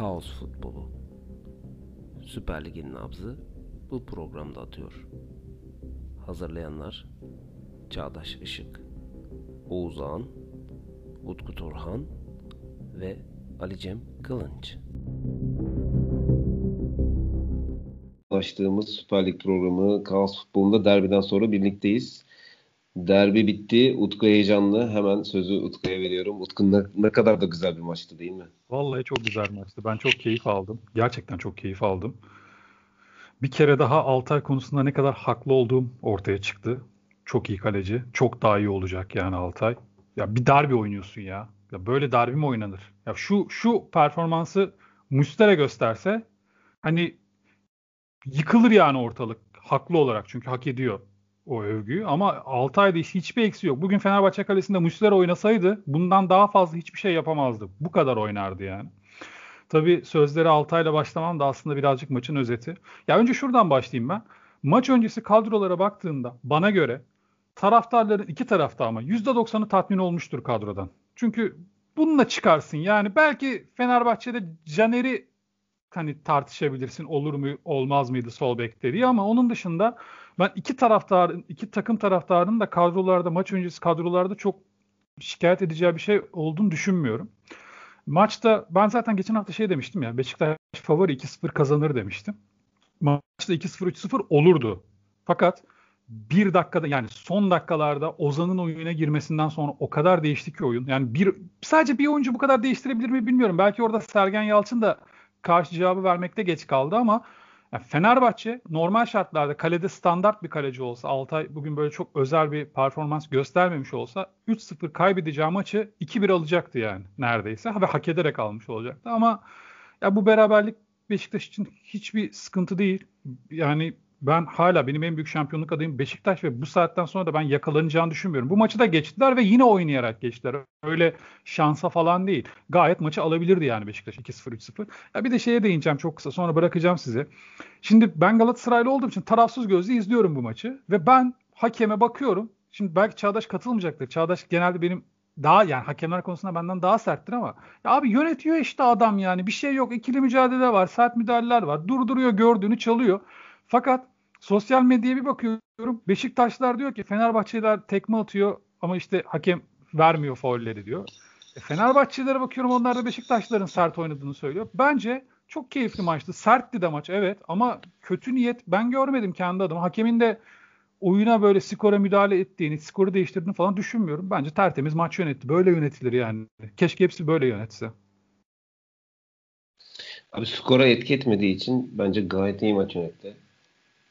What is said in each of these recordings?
Kaos futbolu. Süper Lig'in nabzı bu programda atıyor. Hazırlayanlar Çağdaş Işık, Oğuz Ağan, Utku Turhan ve Ali Cem Kılınç. Başladığımız Süper Lig programı Kaos Futbolu'nda derbiden sonra birlikteyiz. Derbi bitti. Utku heyecanlı. Hemen sözü Utku'ya veriyorum. Utku ne, ne kadar da güzel bir maçtı değil mi? Vallahi çok güzel maçtı. Ben çok keyif aldım. Gerçekten çok keyif aldım. Bir kere daha Altay konusunda ne kadar haklı olduğum ortaya çıktı. Çok iyi kaleci. Çok daha iyi olacak yani Altay. Ya bir derbi oynuyorsun ya. Ya böyle derbi mi oynanır? Ya şu şu performansı Mustera gösterse hani yıkılır yani ortalık. Haklı olarak çünkü hak ediyor o övgüyü ama Altay'da hiçbir eksi yok. Bugün Fenerbahçe kalesinde Muslera oynasaydı bundan daha fazla hiçbir şey yapamazdı. Bu kadar oynardı yani. Tabii sözleri Altay'la başlamam da aslında birazcık maçın özeti. Ya önce şuradan başlayayım ben. Maç öncesi kadrolara baktığında bana göre taraftarların iki tarafta ama %90'ı tatmin olmuştur kadrodan. Çünkü bununla çıkarsın. Yani belki Fenerbahçe'de Caner'i hani tartışabilirsin olur mu olmaz mıydı sol bekleri ama onun dışında ben iki taraftarın, iki takım taraftarının da kadrolarda, maç öncesi kadrolarda çok şikayet edeceği bir şey olduğunu düşünmüyorum. Maçta ben zaten geçen hafta şey demiştim ya Beşiktaş favori 2-0 kazanır demiştim. Maçta 2-0 3-0 olurdu. Fakat bir dakikada yani son dakikalarda Ozan'ın oyuna girmesinden sonra o kadar değişti ki oyun. Yani bir sadece bir oyuncu bu kadar değiştirebilir mi bilmiyorum. Belki orada Sergen Yalçın da karşı cevabı vermekte geç kaldı ama yani Fenerbahçe normal şartlarda kalede standart bir kaleci olsa Altay bugün böyle çok özel bir performans göstermemiş olsa 3-0 kaybedeceği maçı 2-1 alacaktı yani neredeyse ve hak ederek almış olacaktı ama ya bu beraberlik Beşiktaş için hiçbir sıkıntı değil. Yani ben hala benim en büyük şampiyonluk adayım Beşiktaş ve bu saatten sonra da ben yakalanacağını düşünmüyorum. Bu maçı da geçtiler ve yine oynayarak geçtiler. Öyle şansa falan değil. Gayet maçı alabilirdi yani Beşiktaş 2-0 3-0. Ya bir de şeye değineceğim çok kısa sonra bırakacağım size. Şimdi ben Galatasaraylı olduğum için tarafsız gözle izliyorum bu maçı ve ben hakeme bakıyorum. Şimdi belki Çağdaş katılmayacaktır. Çağdaş genelde benim daha yani hakemler konusunda benden daha serttir ama ya abi yönetiyor işte adam yani bir şey yok ikili mücadele var sert müdahaleler var durduruyor gördüğünü çalıyor fakat sosyal medyaya bir bakıyorum. Beşiktaşlar diyor ki Fenerbahçeliler tekme atıyor ama işte hakem vermiyor faulleri diyor. E, Fenerbahçelilere bakıyorum onlar da Beşiktaşların sert oynadığını söylüyor. Bence çok keyifli maçtı. Sertti de maç evet ama kötü niyet ben görmedim kendi adıma. Hakemin de oyuna böyle skora müdahale ettiğini, skoru değiştirdiğini falan düşünmüyorum. Bence tertemiz maç yönetti. Böyle yönetilir yani. Keşke hepsi böyle yönetse. Abi skora etki etmediği için bence gayet iyi maç yönetti.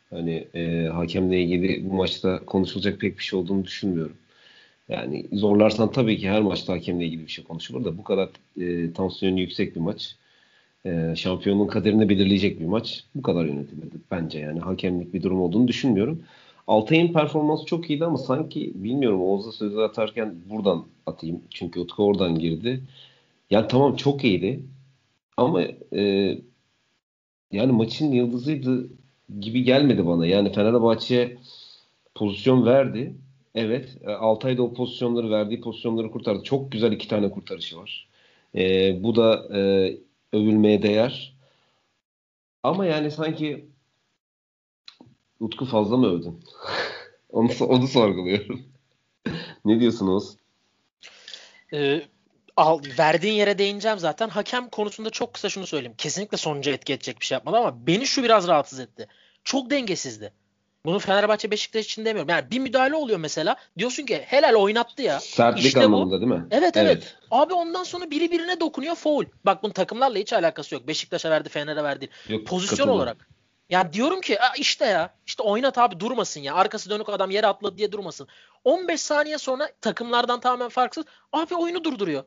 Hani e, hakemle ilgili bu maçta konuşulacak pek bir şey olduğunu düşünmüyorum. Yani zorlarsan tabii ki her maçta hakemle ilgili bir şey konuşulur da bu kadar e, tansiyonu yüksek bir maç. E, şampiyonun kaderini belirleyecek bir maç. Bu kadar yönetilmedi bence yani. Hakemlik bir durum olduğunu düşünmüyorum. Altay'ın performansı çok iyiydi ama sanki bilmiyorum Oğuz'a sözü atarken buradan atayım. Çünkü Utku oradan girdi. Yani tamam çok iyiydi. Ama e, yani maçın yıldızıydı gibi gelmedi bana. Yani Fenerbahçe pozisyon verdi. Evet. E, Altay da o pozisyonları verdiği pozisyonları kurtardı. Çok güzel iki tane kurtarışı var. E, bu da e, övülmeye değer. Ama yani sanki Utku fazla mı övdün? onu, onu sorguluyorum. ne diyorsunuz? Ee, al, verdiğin yere değineceğim zaten. Hakem konusunda çok kısa şunu söyleyeyim. Kesinlikle sonuca etki edecek bir şey yapmadı ama beni şu biraz rahatsız etti. Çok dengesizdi. Bunu Fenerbahçe Beşiktaş için demiyorum. Yani bir müdahale oluyor mesela. Diyorsun ki helal oynattı ya. Sertlik işte anlamında bu. değil mi? Evet, evet evet. Abi ondan sonra biri birine dokunuyor foul. Bak bunun takımlarla hiç alakası yok. Beşiktaş'a verdi Fener'e verdi. Yok, Pozisyon katılma. olarak. Ya diyorum ki işte ya işte oynat abi durmasın ya. Arkası dönük adam yere atladı diye durmasın. 15 saniye sonra takımlardan tamamen farksız abi oyunu durduruyor.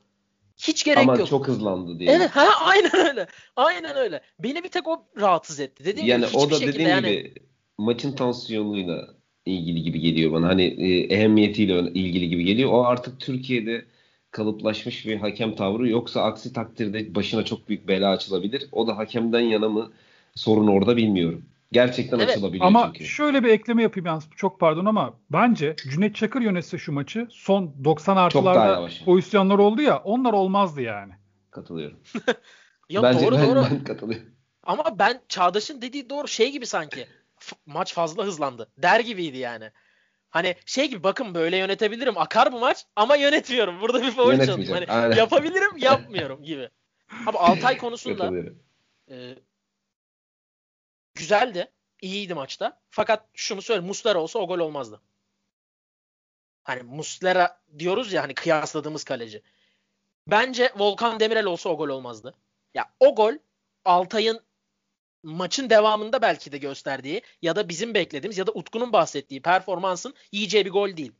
Hiç gerek Ama yok. çok hızlandı diye. Evet ha aynen öyle. Aynen öyle. Beni bir tek o rahatsız etti. Dediğim yani gibi o da dediğim yani... gibi maçın tansiyonuyla ilgili gibi geliyor bana. Hani e, ehemmiyetiyle ilgili gibi geliyor. O artık Türkiye'de kalıplaşmış bir hakem tavrı yoksa aksi takdirde başına çok büyük bela açılabilir. O da hakemden yana mı sorun orada bilmiyorum. Gerçekten evet. açılabiliyor ama çünkü. şöyle bir ekleme yapayım yalnız çok pardon ama bence Cüneyt Çakır yönetse şu maçı son 90 artılarda pozisyonlar oldu ya onlar olmazdı yani. Katılıyorum. Ya Bence doğru ben, doğru. ben katılıyorum. Ama ben Çağdaş'ın dediği doğru şey gibi sanki. F- maç fazla hızlandı. Der gibiydi yani. Hani şey gibi bakın böyle yönetebilirim. Akar bu maç ama yönetmiyorum. Burada bir foul çalayım. Yönetmeyeceğim, Hani aynen. yapabilirim yapmıyorum gibi. Abi Altay konusunda e, güzeldi. İyiydi maçta. Fakat şunu söyle Muslera olsa o gol olmazdı. Hani Muslera diyoruz ya hani kıyasladığımız kaleci. Bence Volkan Demirel olsa o gol olmazdı. Ya o gol Altay'ın maçın devamında belki de gösterdiği ya da bizim beklediğimiz ya da Utku'nun bahsettiği performansın yiyeceği bir gol değil.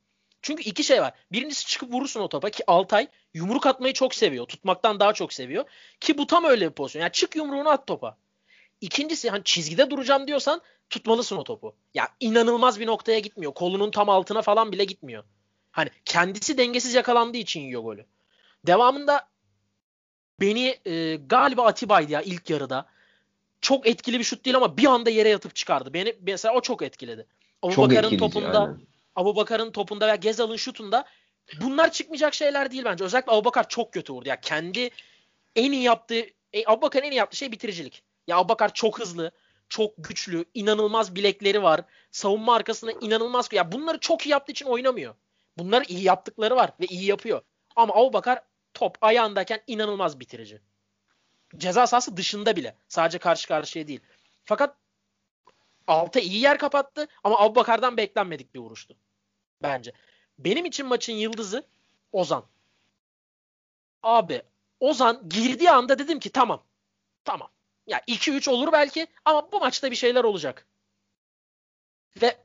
Çünkü iki şey var. Birincisi çıkıp vurursun o topa ki Altay yumruk atmayı çok seviyor. Tutmaktan daha çok seviyor. Ki bu tam öyle bir pozisyon. Yani çık yumruğunu at topa. İkincisi hani çizgide duracağım diyorsan tutmalısın o topu. Ya inanılmaz bir noktaya gitmiyor. Kolunun tam altına falan bile gitmiyor. Hani kendisi dengesiz yakalandığı için yiyor golü. Devamında beni e, galiba Atiba'ydı ya ilk yarıda. Çok etkili bir şut değil ama bir anda yere yatıp çıkardı. Beni mesela o çok etkiledi. Çok Abubakar'ın etkileyici, topunda, aynen. Abubakar'ın topunda veya Gezal'ın şutunda bunlar çıkmayacak şeyler değil bence. Özellikle Abubakar çok kötü vurdu. Ya kendi en iyi yaptığı e, Abubakar'ın en iyi yaptığı şey bitiricilik. Ya Abubakar çok hızlı, çok güçlü, inanılmaz bilekleri var. Savunma arkasına inanılmaz. Ya bunları çok iyi yaptığı için oynamıyor. Bunları iyi yaptıkları var ve iyi yapıyor. Ama Abubakar top ayağındayken inanılmaz bitirici. Ceza sahası dışında bile. Sadece karşı karşıya değil. Fakat alta iyi yer kapattı ama Abubakar'dan beklenmedik bir vuruştu. Bence. Benim için maçın yıldızı Ozan. Abi Ozan girdiği anda dedim ki tamam. Tamam. Ya 2-3 olur belki ama bu maçta bir şeyler olacak. Ve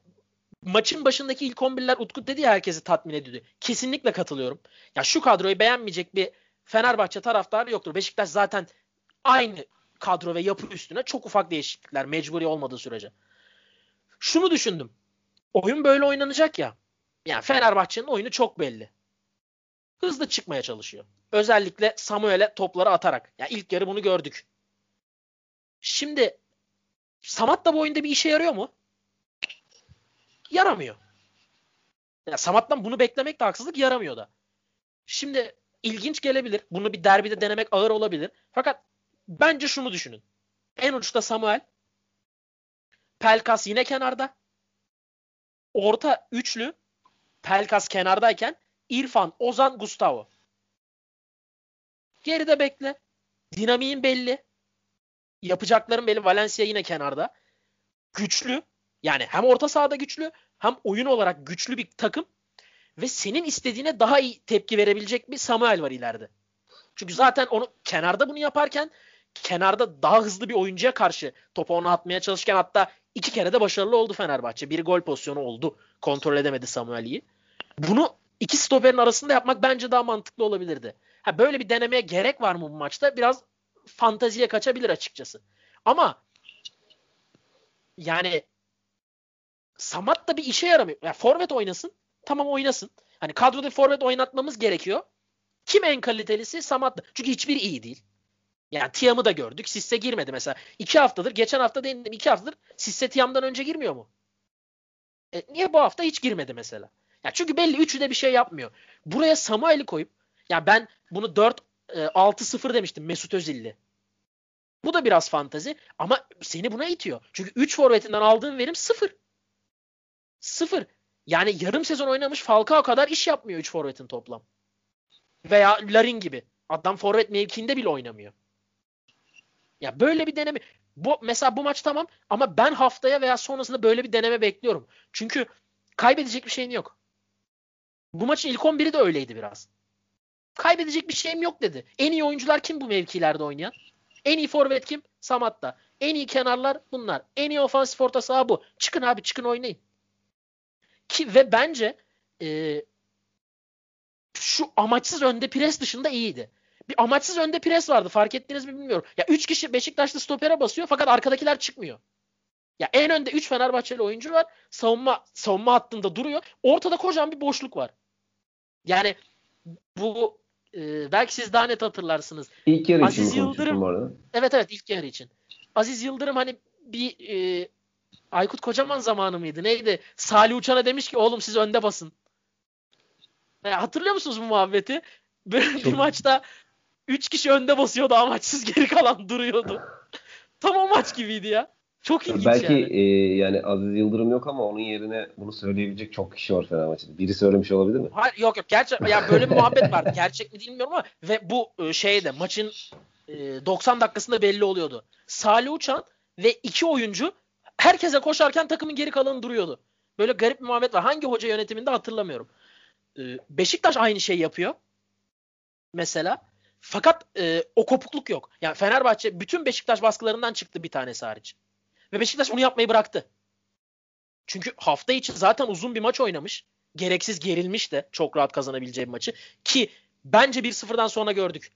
maçın başındaki ilk 11'ler Utku dedi ya herkesi tatmin ediyordu. Kesinlikle katılıyorum. Ya şu kadroyu beğenmeyecek bir Fenerbahçe taraftarı yoktur. Beşiktaş zaten aynı kadro ve yapı üstüne çok ufak değişiklikler mecburi olmadığı sürece. Şunu düşündüm. Oyun böyle oynanacak ya. Yani Fenerbahçe'nin oyunu çok belli. Hızlı çıkmaya çalışıyor. Özellikle Samuel'e topları atarak. Ya ilk yarı bunu gördük. Şimdi Samat da bu oyunda bir işe yarıyor mu? Yaramıyor. Ya Samat'tan bunu beklemek de haksızlık yaramıyor da. Şimdi ilginç gelebilir. Bunu bir derbide denemek ağır olabilir. Fakat bence şunu düşünün. En uçta Samuel. Pelkas yine kenarda. Orta üçlü. Pelkas kenardayken İrfan, Ozan, Gustavo. Geride bekle. Dinamiğin belli. Yapacakların belli. Valencia yine kenarda. Güçlü. Yani hem orta sahada güçlü hem oyun olarak güçlü bir takım ve senin istediğine daha iyi tepki verebilecek bir Samuel var ileride. Çünkü zaten onu kenarda bunu yaparken kenarda daha hızlı bir oyuncuya karşı topu ona atmaya çalışırken hatta iki kere de başarılı oldu Fenerbahçe. Bir gol pozisyonu oldu. Kontrol edemedi Samuel'i. Bunu iki stoperin arasında yapmak bence daha mantıklı olabilirdi. Ha böyle bir denemeye gerek var mı bu maçta? Biraz fanteziye kaçabilir açıkçası. Ama yani Samat da bir işe yaramıyor. Yani forvet oynasın. Tamam oynasın. Hani kadroda forvet oynatmamız gerekiyor. Kim en kalitelisi? Samat. Çünkü hiçbiri iyi değil. Yani Tiam'ı da gördük. Sisse girmedi mesela. İki haftadır. Geçen hafta değindim. iki haftadır. Sisse Tiam'dan önce girmiyor mu? E, niye bu hafta hiç girmedi mesela? Ya çünkü belli üçü de bir şey yapmıyor. Buraya Samuel'i koyup ya ben bunu 4 e, 6-0 demiştim Mesut Özil'li. Bu da biraz fantazi ama seni buna itiyor. Çünkü 3 forvetinden aldığın verim 0. 0. Yani yarım sezon oynamış Falcao kadar iş yapmıyor 3 forvetin toplam. Veya Larin gibi. Adam forvet mevkiinde bile oynamıyor. Ya böyle bir deneme. Bu mesela bu maç tamam ama ben haftaya veya sonrasında böyle bir deneme bekliyorum. Çünkü kaybedecek bir şeyin yok. Bu maçın ilk 11'i de öyleydi biraz. Kaybedecek bir şeyim yok dedi. En iyi oyuncular kim bu mevkilerde oynayan? En iyi forvet kim? Samat'ta. En iyi kenarlar bunlar. En iyi ofansif orta saha bu. Çıkın abi çıkın oynayın. Ki ve bence e, şu amaçsız önde pres dışında iyiydi. Bir amaçsız önde pres vardı. Fark ettiniz mi bilmiyorum. Ya 3 kişi Beşiktaşlı stopere basıyor fakat arkadakiler çıkmıyor. Ya en önde 3 Fenerbahçeli oyuncu var. Savunma savunma hattında duruyor. Ortada kocaman bir boşluk var. Yani bu e, belki siz daha net hatırlarsınız. İlk yarı Aziz için Yıldırım- bu arada? Evet evet ilk yarı için. Aziz Yıldırım hani bir e, Aykut Kocaman zamanı mıydı? Neydi? Salih Uçan'a demiş ki oğlum siz önde basın. E, hatırlıyor musunuz bu muhabbeti? Bir, bir maçta 3 kişi önde basıyordu amaçsız geri kalan duruyordu. Tam o maç gibiydi ya. Çok ilginç Belki yani. e, yani Aziz Yıldırım yok ama onun yerine bunu söyleyebilecek çok kişi var Fenerbahçe'de. Biri söylemiş olabilir mi? Hayır, yok yok gerçek ya böyle bir muhabbet var. Gerçek mi bilmiyorum ama ve bu e, şeyde maçın e, 90 dakikasında belli oluyordu. Salih Uçan ve iki oyuncu herkese koşarken takımın geri kalanı duruyordu. Böyle garip bir muhabbet var. Hangi hoca yönetiminde hatırlamıyorum. E, Beşiktaş aynı şey yapıyor. Mesela. Fakat e, o kopukluk yok. Yani Fenerbahçe bütün Beşiktaş baskılarından çıktı bir tanesi hariç. Ve Beşiktaş bunu yapmayı bıraktı. Çünkü hafta içi zaten uzun bir maç oynamış. Gereksiz gerilmiş de çok rahat kazanabileceği bir maçı. Ki bence 1-0'dan sonra gördük.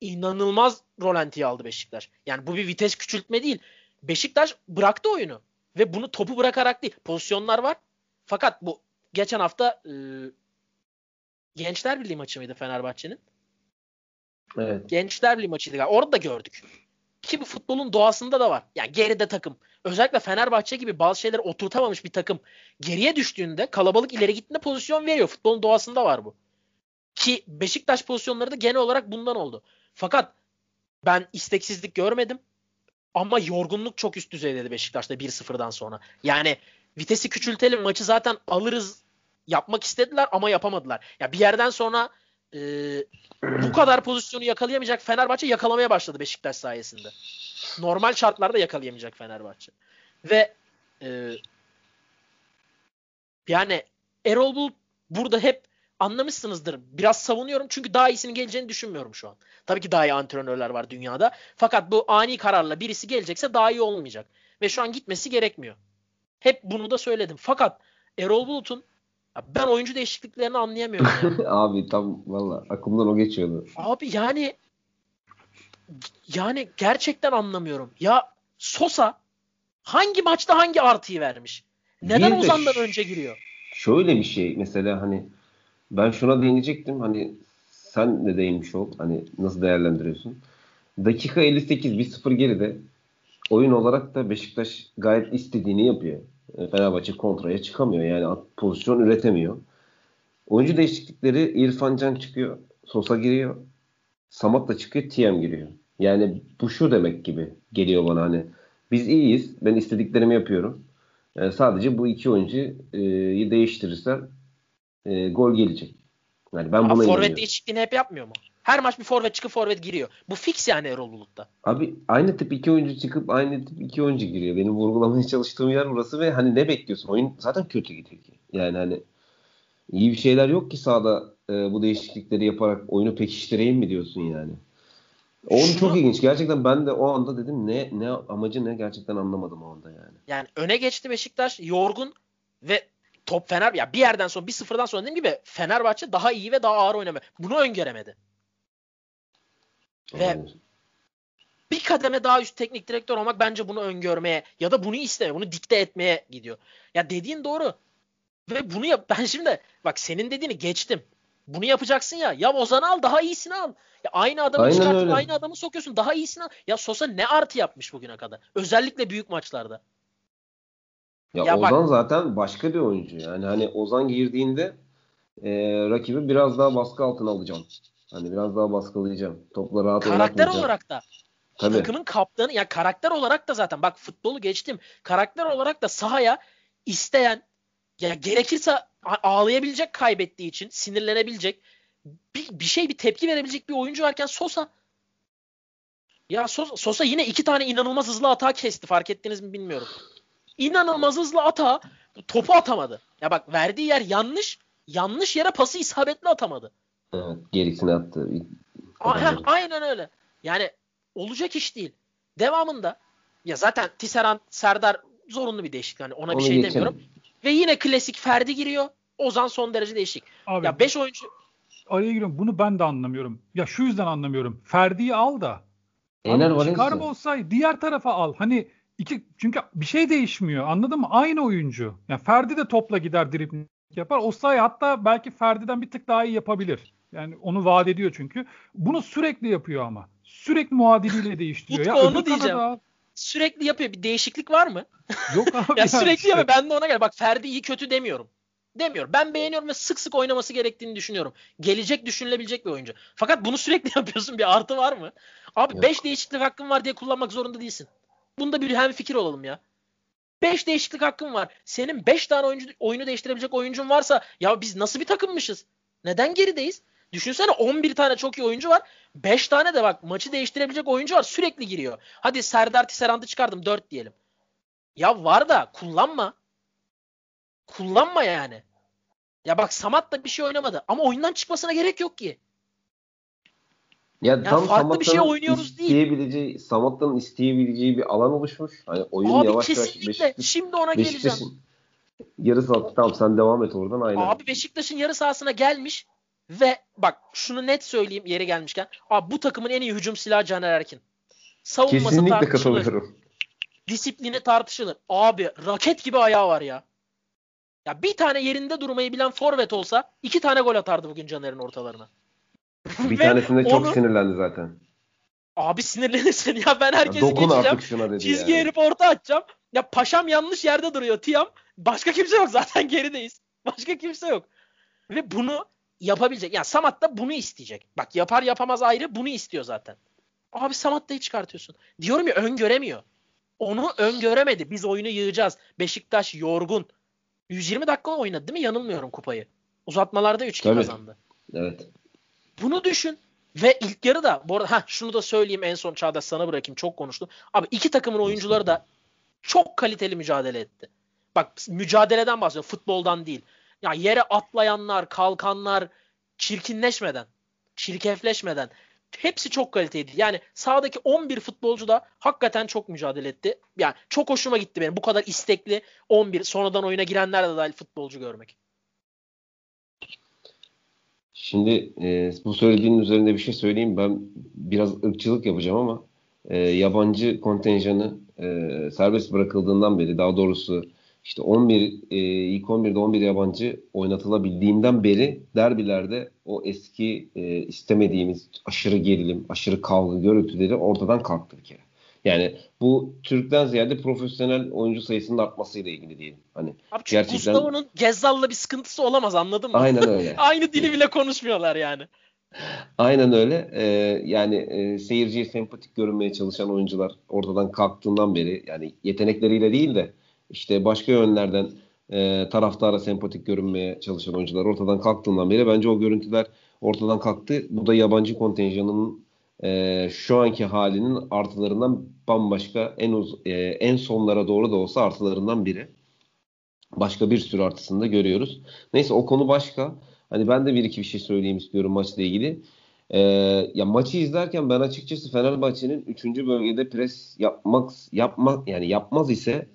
İnanılmaz rolantiyi aldı Beşiktaş. Yani bu bir vites küçültme değil. Beşiktaş bıraktı oyunu. Ve bunu topu bırakarak değil. Pozisyonlar var. Fakat bu geçen hafta e, Gençler Birliği maçı mıydı Fenerbahçe'nin? Evet. Gençler Birliği maçıydı. Orada da gördük. Ki bu futbolun doğasında da var. Yani geride takım. Özellikle Fenerbahçe gibi bazı şeyleri oturtamamış bir takım geriye düştüğünde kalabalık ileri gittiğinde pozisyon veriyor. Futbolun doğasında var bu. Ki Beşiktaş pozisyonları da genel olarak bundan oldu. Fakat ben isteksizlik görmedim. Ama yorgunluk çok üst düzeydeydi Beşiktaş'ta 1-0'dan sonra. Yani vitesi küçültelim maçı zaten alırız yapmak istediler ama yapamadılar. Ya bir yerden sonra e, bu kadar pozisyonu yakalayamayacak Fenerbahçe yakalamaya başladı Beşiktaş sayesinde. Normal şartlarda yakalayamayacak Fenerbahçe. Ve e, yani Erol Bulut burada hep anlamışsınızdır. Biraz savunuyorum çünkü daha iyisinin geleceğini düşünmüyorum şu an. Tabii ki daha iyi antrenörler var dünyada. Fakat bu ani kararla birisi gelecekse daha iyi olmayacak. Ve şu an gitmesi gerekmiyor. Hep bunu da söyledim. Fakat Erol Bulut'un ben oyuncu değişikliklerini anlayamıyorum. Yani. Abi tam valla aklımdan o geçiyordu. Abi yani yani gerçekten anlamıyorum. Ya Sosa hangi maçta hangi artıyı vermiş? Neden Bir de Ozan'dan ş- önce giriyor? Şöyle bir şey mesela hani ben şuna değinecektim hani sen de değinmiş ol hani nasıl değerlendiriyorsun? Dakika 58 1-0 geride oyun olarak da Beşiktaş gayet istediğini yapıyor. E, Fenerbahçe kontraya çıkamıyor yani pozisyon üretemiyor. Oyuncu değişiklikleri İrfan Can çıkıyor, Sosa giriyor, Samat da çıkıyor, TM giriyor. Yani bu şu demek gibi geliyor bana hani biz iyiyiz, ben istediklerimi yapıyorum. Yani sadece bu iki oyuncuyu değiştirirsem e, gol gelecek. Yani ben buna forvet değişikliğini hep yapmıyor mu? Her maç bir forvet çıkıp forvet giriyor. Bu fix yani Erol Bulut'ta. Abi aynı tip iki oyuncu çıkıp aynı tip iki oyuncu giriyor. Benim vurgulamaya çalıştığım yer burası ve hani ne bekliyorsun? Oyun zaten kötü gidiyor ki. Yani hani iyi bir şeyler yok ki sahada e, bu değişiklikleri yaparak oyunu pekiştireyim mi diyorsun yani? O Şunu- çok ilginç. Gerçekten ben de o anda dedim ne ne amacı ne gerçekten anlamadım o anda yani. Yani öne geçti Beşiktaş yorgun ve top Fener ya bir yerden sonra bir sıfırdan sonra dediğim gibi Fenerbahçe daha iyi ve daha ağır oynamıyor. Bunu öngöremedi. Ve bir kademe daha üst teknik direktör olmak bence bunu öngörmeye ya da bunu isteme, bunu dikte etmeye gidiyor. Ya dediğin doğru. Ve bunu yap ben şimdi bak senin dediğini geçtim. Bunu yapacaksın ya. Ya Ozan'ı al daha iyisini al. Ya aynı adamı Aynen çıkartıp öyle. aynı adamı sokuyorsun. Daha iyisini al. Ya Sosa ne artı yapmış bugüne kadar. Özellikle büyük maçlarda. Ya, Ya bak- Ozan zaten başka bir oyuncu. Yani hani Ozan girdiğinde e, rakibi biraz daha baskı altına alacağım. Hani biraz daha baskılayacağım. Topla rahat Karakter olarak da Tabii. takımın kaptanı ya karakter olarak da zaten bak futbolu geçtim. Karakter olarak da sahaya isteyen ya gerekirse ağlayabilecek kaybettiği için sinirlenebilecek bir, bir şey bir tepki verebilecek bir oyuncu varken Sosa ya Sosa, Sosa yine iki tane inanılmaz hızlı hata kesti fark ettiniz mi bilmiyorum. İnanılmaz hızlı hata topu atamadı. Ya bak verdiği yer yanlış yanlış yere pası isabetli atamadı. Evet, gerisini attı. A- heh, aynen öyle. Yani olacak iş değil. Devamında ya zaten Tisserand, Serdar zorunlu bir değişiklik. Hani ona bir Onu şey geçelim. demiyorum. Ve yine klasik Ferdi giriyor. Ozan son derece değişik. Abi Ya 5 oyuncu araya giriyorum. Bunu ben de anlamıyorum. Ya şu yüzden anlamıyorum. Ferdi'yi al da. Ener çıkar Valencia. olsay diğer tarafa al. Hani iki çünkü bir şey değişmiyor. Anladın mı? Aynı oyuncu. Yani Ferdi de topla gider dribling yapar. Osay hatta belki Ferdi'den bir tık daha iyi yapabilir. Yani onu vaat ediyor çünkü. Bunu sürekli yapıyor ama. Sürekli muadiliyle değiştiriyor. ya Utku, onu öbür kanada diyeceğim. al. sürekli yapıyor. Bir değişiklik var mı? Yok abi. Ya yani sürekli işte. yapıyor. Ben de ona gel. Bak Ferdi iyi kötü demiyorum. Demiyorum. Ben beğeniyorum ve sık sık oynaması gerektiğini düşünüyorum. Gelecek düşünülebilecek bir oyuncu. Fakat bunu sürekli yapıyorsun. Bir artı var mı? Abi 5 değişiklik hakkın var diye kullanmak zorunda değilsin. Bunda bir hem fikir olalım ya. 5 değişiklik hakkın var. Senin 5 tane oyuncu, oyunu değiştirebilecek oyuncun varsa ya biz nasıl bir takımmışız? Neden gerideyiz? Düşünsene 11 tane çok iyi oyuncu var. 5 tane de bak maçı değiştirebilecek oyuncu var. Sürekli giriyor. Hadi Serdar Tisserand'ı çıkardım 4 diyelim. Ya var da kullanma. Kullanma yani. Ya bak Samat da bir şey oynamadı ama oyundan çıkmasına gerek yok ki. Ya, ya tam farklı bir şey oynuyoruz değil. Samatta'nın isteyebileceği bir alan oluşmuş. Hani oyun Abi yavaş kesinlikle. yavaş Beşiktaş, Şimdi ona geleceğim. Yarı saat tamam sen devam et oradan aynen. Abi Beşiktaş'ın yarı sahasına gelmiş ve bak şunu net söyleyeyim yeri gelmişken. Abi bu takımın en iyi hücum silahı Caner Erkin. Savunması Kesinlikle tartışılır. katılıyorum. Disiplini tartışılır. Abi raket gibi ayağı var ya. Ya bir tane yerinde durmayı bilen forvet olsa iki tane gol atardı bugün Caner'in ortalarına. Bir tanesinde çok onu... sinirlendi zaten. Abi sinirlenirsin ya ben herkesi ya geçeceğim. Artık şuna dedi Çizgi yani. herif orta atacağım. Ya paşam yanlış yerde duruyor Tiam. Başka kimse yok zaten gerideyiz. Başka kimse yok. Ve bunu yapabilecek. Yani Samat da bunu isteyecek. Bak yapar yapamaz ayrı bunu istiyor zaten. Abi Samatta'yı çıkartıyorsun. Diyorum ya öngöremiyor. Onu öngöremedi. Biz oyunu yığacağız. Beşiktaş yorgun. 120 dakika oynadı değil mi? Yanılmıyorum kupayı. Uzatmalarda 3-2 kazandı. Evet. Bunu düşün. Ve ilk yarı da bu arada heh, şunu da söyleyeyim en son Çağdaş sana bırakayım çok konuştum. Abi iki takımın oyuncuları da çok kaliteli mücadele etti. Bak mücadeleden bahsediyorum futboldan değil. Ya yere atlayanlar, kalkanlar çirkinleşmeden, çirkefleşmeden hepsi çok kaliteydi. Yani sahadaki 11 futbolcu da hakikaten çok mücadele etti. Yani çok hoşuma gitti benim bu kadar istekli 11 sonradan oyuna girenler de dahil futbolcu görmek. Şimdi e, bu söylediğinin üzerinde bir şey söyleyeyim. Ben biraz ırkçılık yapacağım ama e, yabancı kontenjanı e, serbest bırakıldığından beri daha doğrusu işte 11 e, ilk 11'de 11 yabancı oynatılabildiğinden beri derbilerde o eski e, istemediğimiz aşırı gerilim, aşırı kavga görüntüleri ortadan kalktı bir kere. Yani bu Türk'ten ziyade profesyonel oyuncu sayısının artmasıyla ilgili diyelim. Hani Abi çünkü gerçekten... Gustavo'nun Gezzal'la bir sıkıntısı olamaz anladın mı? Aynen öyle. Aynı dili bile konuşmuyorlar yani. Aynen öyle. Ee, yani e, seyirciye sempatik görünmeye çalışan oyuncular ortadan kalktığından beri yani yetenekleriyle değil de işte başka yönlerden e, taraftara sempatik görünmeye çalışan oyuncular ortadan kalktığından beri bence o görüntüler ortadan kalktı. Bu da yabancı kontenjanının e, şu anki halinin artılarından bambaşka en uz e, en sonlara doğru da olsa artılarından biri. Başka bir sürü artısını da görüyoruz. Neyse o konu başka. Hani ben de bir iki bir şey söyleyeyim istiyorum maçla ilgili. Ee, ya maçı izlerken ben açıkçası Fenerbahçe'nin 3. bölgede pres yapmak yapmak yani yapmaz ise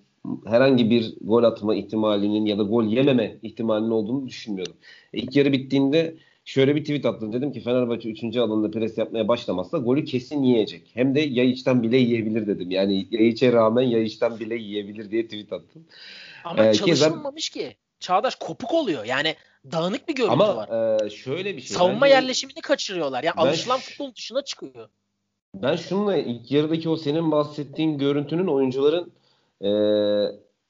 herhangi bir gol atma ihtimalinin ya da gol yememe ihtimalinin olduğunu düşünmüyorum. İlk yarı bittiğinde şöyle bir tweet attım. Dedim ki Fenerbahçe 3. alanda pres yapmaya başlamazsa golü kesin yiyecek. Hem de Yayiç'ten bile yiyebilir dedim. Yani Yayiç'e rağmen Yayiç'ten bile yiyebilir diye tweet attım. Ama ee, çalışılmamış ki, ki. Çağdaş kopuk oluyor. Yani dağınık bir görüntü Ama, var. Ama e, şöyle bir şey. Savunma bence, yerleşimini kaçırıyorlar. Yani alışılan futbol dışına çıkıyor. Ben şununla ilk yarıdaki o senin bahsettiğin görüntünün oyuncuların e,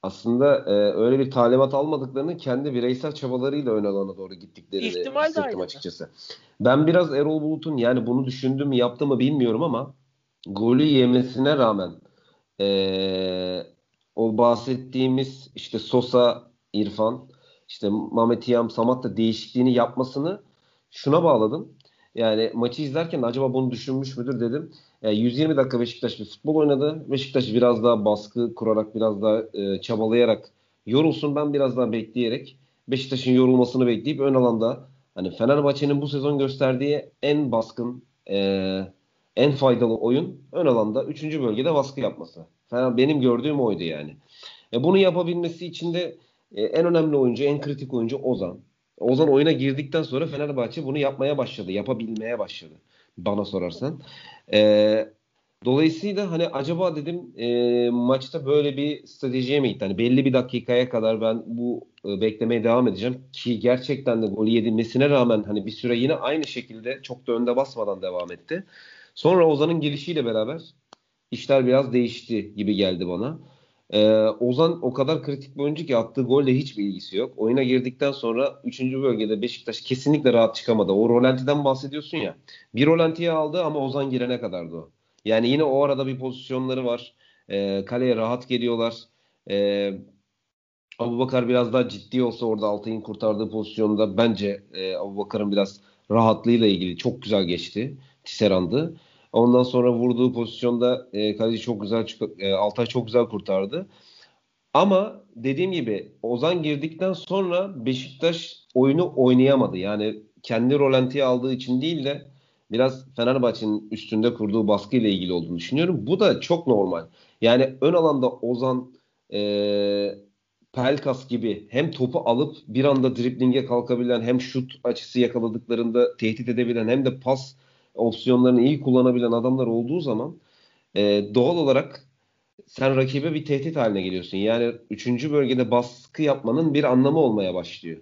aslında e, öyle bir talimat almadıklarını kendi bireysel çabalarıyla ön alana doğru gittiklerini İhtimal hissettim açıkçası. Ben biraz Erol Bulut'un yani bunu düşündüm mü yaptı mı bilmiyorum ama golü yemesine rağmen e, o bahsettiğimiz işte Sosa, İrfan, işte Mehmet Yam, Samat da değişikliğini yapmasını şuna bağladım. Yani maçı izlerken acaba bunu düşünmüş müdür dedim. Yani 120 dakika Beşiktaş bir futbol oynadı. Beşiktaş biraz daha baskı kurarak, biraz daha e, çabalayarak yorulsun. Ben biraz daha bekleyerek Beşiktaş'ın yorulmasını bekleyip ön alanda hani Fenerbahçe'nin bu sezon gösterdiği en baskın, e, en faydalı oyun ön alanda 3. bölgede baskı yapması. Fener, benim gördüğüm oydu yani. E, bunu yapabilmesi için de e, en önemli oyuncu, en kritik oyuncu Ozan. Ozan oyuna girdikten sonra Fenerbahçe bunu yapmaya başladı, yapabilmeye başladı bana sorarsan. E, dolayısıyla hani acaba dedim e, maçta böyle bir stratejiye mi gitti? Hani belli bir dakikaya kadar ben bu e, beklemeye devam edeceğim ki gerçekten de gol yedilmesine rağmen hani bir süre yine aynı şekilde çok da önde basmadan devam etti. Sonra Ozan'ın gelişiyle beraber işler biraz değişti gibi geldi bana. Ee, Ozan o kadar kritik bir oyuncu ki attığı golle hiçbir ilgisi yok. Oyuna girdikten sonra 3. bölgede Beşiktaş kesinlikle rahat çıkamadı. O rolantiden bahsediyorsun ya. Bir rolantiye aldı ama Ozan girene kadardı o. Yani yine o arada bir pozisyonları var. Ee, kaleye rahat geliyorlar. Ee, Abu Bakar biraz daha ciddi olsa orada Altay'ın kurtardığı pozisyonda bence e, Abu Bakar'ın biraz rahatlığıyla ilgili çok güzel geçti. Tisserand'ı. Ondan sonra vurduğu pozisyonda e, kaleci çok güzel e, Altay çok güzel kurtardı. Ama dediğim gibi Ozan girdikten sonra Beşiktaş oyunu oynayamadı. Yani kendi rolantiye aldığı için değil de biraz Fenerbahçe'nin üstünde kurduğu baskıyla ilgili olduğunu düşünüyorum. Bu da çok normal. Yani ön alanda Ozan e, Pelkas gibi hem topu alıp bir anda driblinge kalkabilen hem şut açısı yakaladıklarında tehdit edebilen hem de pas opsiyonlarını iyi kullanabilen adamlar olduğu zaman e, doğal olarak sen rakibe bir tehdit haline geliyorsun. Yani 3. bölgede baskı yapmanın bir anlamı olmaya başlıyor.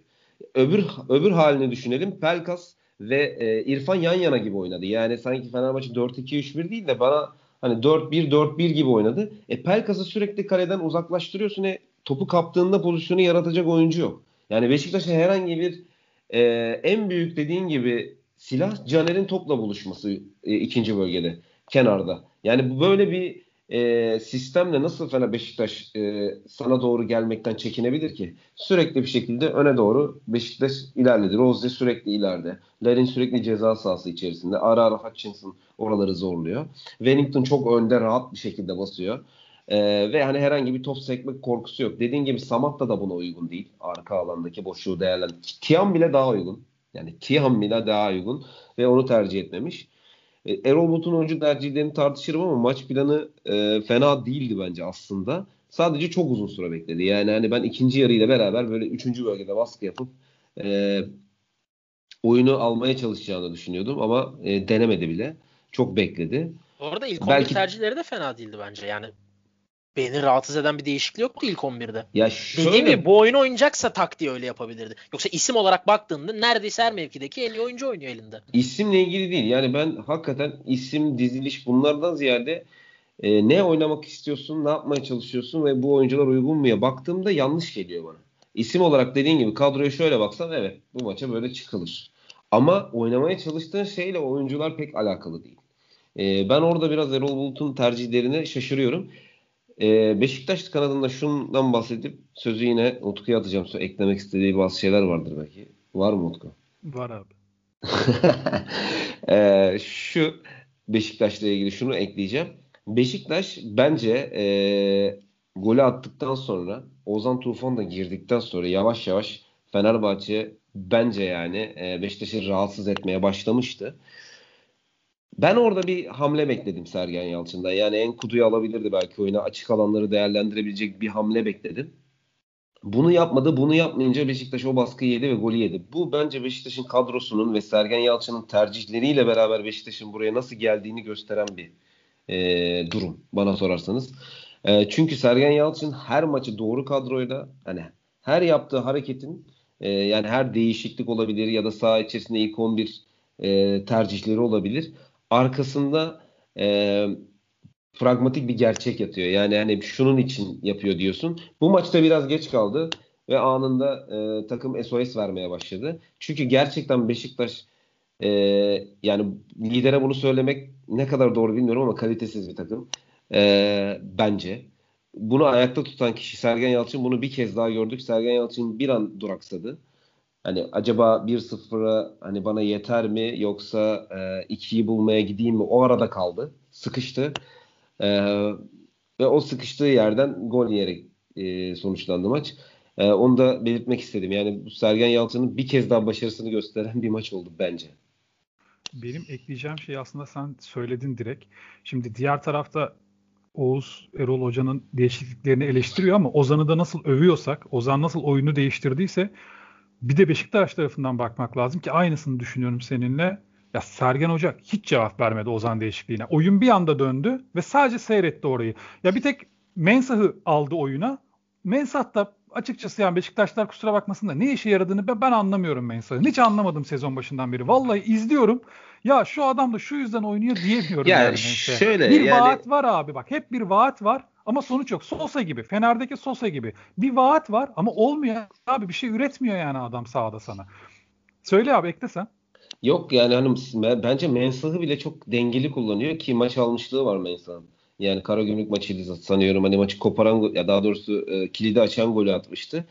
Öbür öbür halini düşünelim. Pelkas ve e, İrfan yan yana gibi oynadı. Yani sanki Fenerbahçe 4-2-3-1 değil de bana hani 4-1-4-1 gibi oynadı. E Pelkas'ı sürekli kaleden uzaklaştırıyorsun. E, topu kaptığında pozisyonu yaratacak oyuncu yok. Yani Beşiktaş'a herhangi bir e, en büyük dediğin gibi silah Caner'in topla buluşması e, ikinci bölgede kenarda. Yani bu böyle bir e, sistemle nasıl Fener Beşiktaş e, sana doğru gelmekten çekinebilir ki? Sürekli bir şekilde öne doğru Beşiktaş ilerledi. Rose sürekli ileride. Larin sürekli ceza sahası içerisinde. Ara ara Hutchinson oraları zorluyor. Wellington çok önde rahat bir şekilde basıyor. Ee, ve hani herhangi bir top sekmek korkusu yok. Dediğin gibi Samatta da buna uygun değil. Arka alandaki boşluğu değerlendir. Tiam bile daha uygun. Yani Tiam bile daha uygun ve onu tercih etmemiş. E, Erol Bulut'un oyuncu tercihlerini tartışırım ama maç planı e, fena değildi bence aslında. Sadece çok uzun süre bekledi. Yani hani ben ikinci yarıyla beraber böyle üçüncü bölgede baskı yapıp e, oyunu almaya çalışacağını düşünüyordum ama e, denemedi bile. Çok bekledi. Orada ilk Belki... tercihleri de fena değildi bence. Yani beni rahatsız eden bir değişiklik yoktu ilk 11'de. Ya şöyle... Dediğim gibi bu oyunu oynayacaksa taktiği öyle yapabilirdi. Yoksa isim olarak baktığında neredeyse her mevkideki en iyi oyuncu oynuyor elinde. İsimle ilgili değil. Yani ben hakikaten isim, diziliş bunlardan ziyade e, ne oynamak istiyorsun, ne yapmaya çalışıyorsun ve bu oyuncular uygun muya baktığımda yanlış geliyor bana. İsim olarak dediğin gibi kadroya şöyle baksam evet bu maça böyle çıkılır. Ama oynamaya çalıştığın şeyle oyuncular pek alakalı değil. E, ben orada biraz Erol Bulut'un tercihlerine şaşırıyorum. Ee, Beşiktaş kanadında şundan bahsedip sözü yine Utku'ya atacağım. Eklemek istediği bazı şeyler vardır belki. Var mı Utku? Var abi. ee, şu Beşiktaş'la ilgili şunu ekleyeceğim. Beşiktaş bence e, golü attıktan sonra Ozan Tufan da girdikten sonra yavaş yavaş Fenerbahçe bence yani e, Beşiktaş'ı rahatsız etmeye başlamıştı. Ben orada bir hamle bekledim Sergen Yalçın'dan. Yani en kuduyu alabilirdi belki oyuna. Açık alanları değerlendirebilecek bir hamle bekledim. Bunu yapmadı. Bunu yapmayınca Beşiktaş o baskıyı yedi ve golü yedi. Bu bence Beşiktaş'ın kadrosunun ve Sergen Yalçın'ın tercihleriyle beraber Beşiktaş'ın buraya nasıl geldiğini gösteren bir e, durum bana sorarsanız. E, çünkü Sergen Yalçın her maçı doğru kadroyla hani her yaptığı hareketin e, yani her değişiklik olabilir ya da saha içerisinde ilk 11 e, tercihleri olabilir arkasında e, pragmatik bir gerçek yatıyor. Yani hani şunun için yapıyor diyorsun. Bu maçta biraz geç kaldı ve anında e, takım SOS vermeye başladı. Çünkü gerçekten Beşiktaş e, yani lidere bunu söylemek ne kadar doğru bilmiyorum ama kalitesiz bir takım. E, bence. Bunu ayakta tutan kişi Sergen Yalçın. Bunu bir kez daha gördük. Sergen Yalçın bir an duraksadı. Hani acaba 1-0'a hani bana yeter mi yoksa e, 2'yi bulmaya gideyim mi? O arada kaldı. Sıkıştı. E, ve o sıkıştığı yerden gol yiyerek e, sonuçlandı maç. E, onu da belirtmek istedim. Yani bu Sergen Yalçın'ın bir kez daha başarısını gösteren bir maç oldu bence. Benim ekleyeceğim şey aslında sen söyledin direkt. Şimdi diğer tarafta Oğuz Erol Hoca'nın değişikliklerini eleştiriyor ama Ozan'ı da nasıl övüyorsak, Ozan nasıl oyunu değiştirdiyse bir de Beşiktaş tarafından bakmak lazım ki aynısını düşünüyorum seninle. Ya Sergen Hoca hiç cevap vermedi Ozan değişikliğine. Oyun bir anda döndü ve sadece seyretti orayı. Ya bir tek Mensah'ı aldı oyuna. Mensah da açıkçası yani Beşiktaşlar kusura bakmasın da ne işe yaradığını ben, anlamıyorum Mensah'ın. Hiç anlamadım sezon başından beri. Vallahi izliyorum. Ya şu adam da şu yüzden oynuyor diyemiyorum. Ya yani şöyle bir yani... vaat var abi bak. Hep bir vaat var ama sonuç yok. Sosa gibi. Fener'deki Sosa gibi. Bir vaat var ama olmuyor abi. Bir şey üretmiyor yani adam sahada sana. Söyle abi ekle sen. Yok yani hani bence Mensah'ı bile çok dengeli kullanıyor ki maç almışlığı var Mensah'ın. Yani Karagümrük maçıydı sanıyorum hani maçı koparan ya daha doğrusu e, kilidi açan golü atmıştı.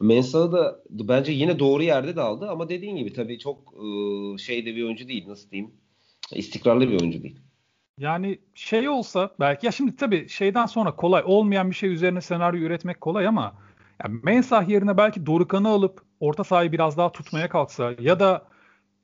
Mensah'ı da bence yine doğru yerde de aldı ama dediğin gibi tabii çok e, şeyde bir oyuncu değil nasıl diyeyim istikrarlı bir oyuncu değil. Yani şey olsa belki ya şimdi tabii şeyden sonra kolay olmayan bir şey üzerine senaryo üretmek kolay ama yani Mensah yerine belki Dorukan'ı alıp orta sahayı biraz daha tutmaya kalksa ya da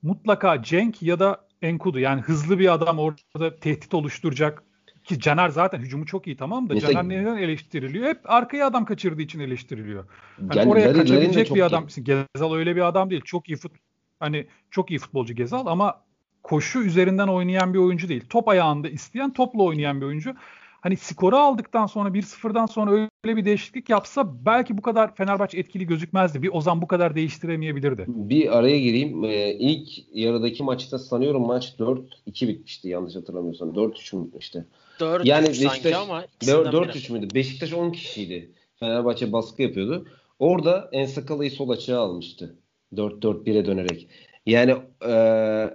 mutlaka Cenk ya da Enkudu yani hızlı bir adam orada tehdit oluşturacak ki Caner zaten hücumu çok iyi tamam da Mesela, Caner neden eleştiriliyor? Hep arkaya adam kaçırdığı için eleştiriliyor. Hani yani oraya kaçabilecek bir adam. Iyi. Gezal öyle bir adam değil. Çok iyi fut hani çok iyi futbolcu Gezal ama koşu üzerinden oynayan bir oyuncu değil. Top ayağında isteyen, topla oynayan bir oyuncu. Hani skoru aldıktan sonra 1-0'dan sonra öyle bir değişiklik yapsa belki bu kadar Fenerbahçe etkili gözükmezdi. Bir Ozan bu kadar değiştiremeyebilirdi. Bir araya gireyim. Ee, ilk yarıdaki maçta sanıyorum maç 4-2 bitmişti yanlış hatırlamıyorsam. 4-3 mü bitmişti? 4 yani Beşiktaş, ama 4-3 müydü? Beşiktaş 10 kişiydi. Fenerbahçe baskı yapıyordu. Orada Ensakala'yı sol açığa almıştı. 4-4-1'e dönerek. Yani ee,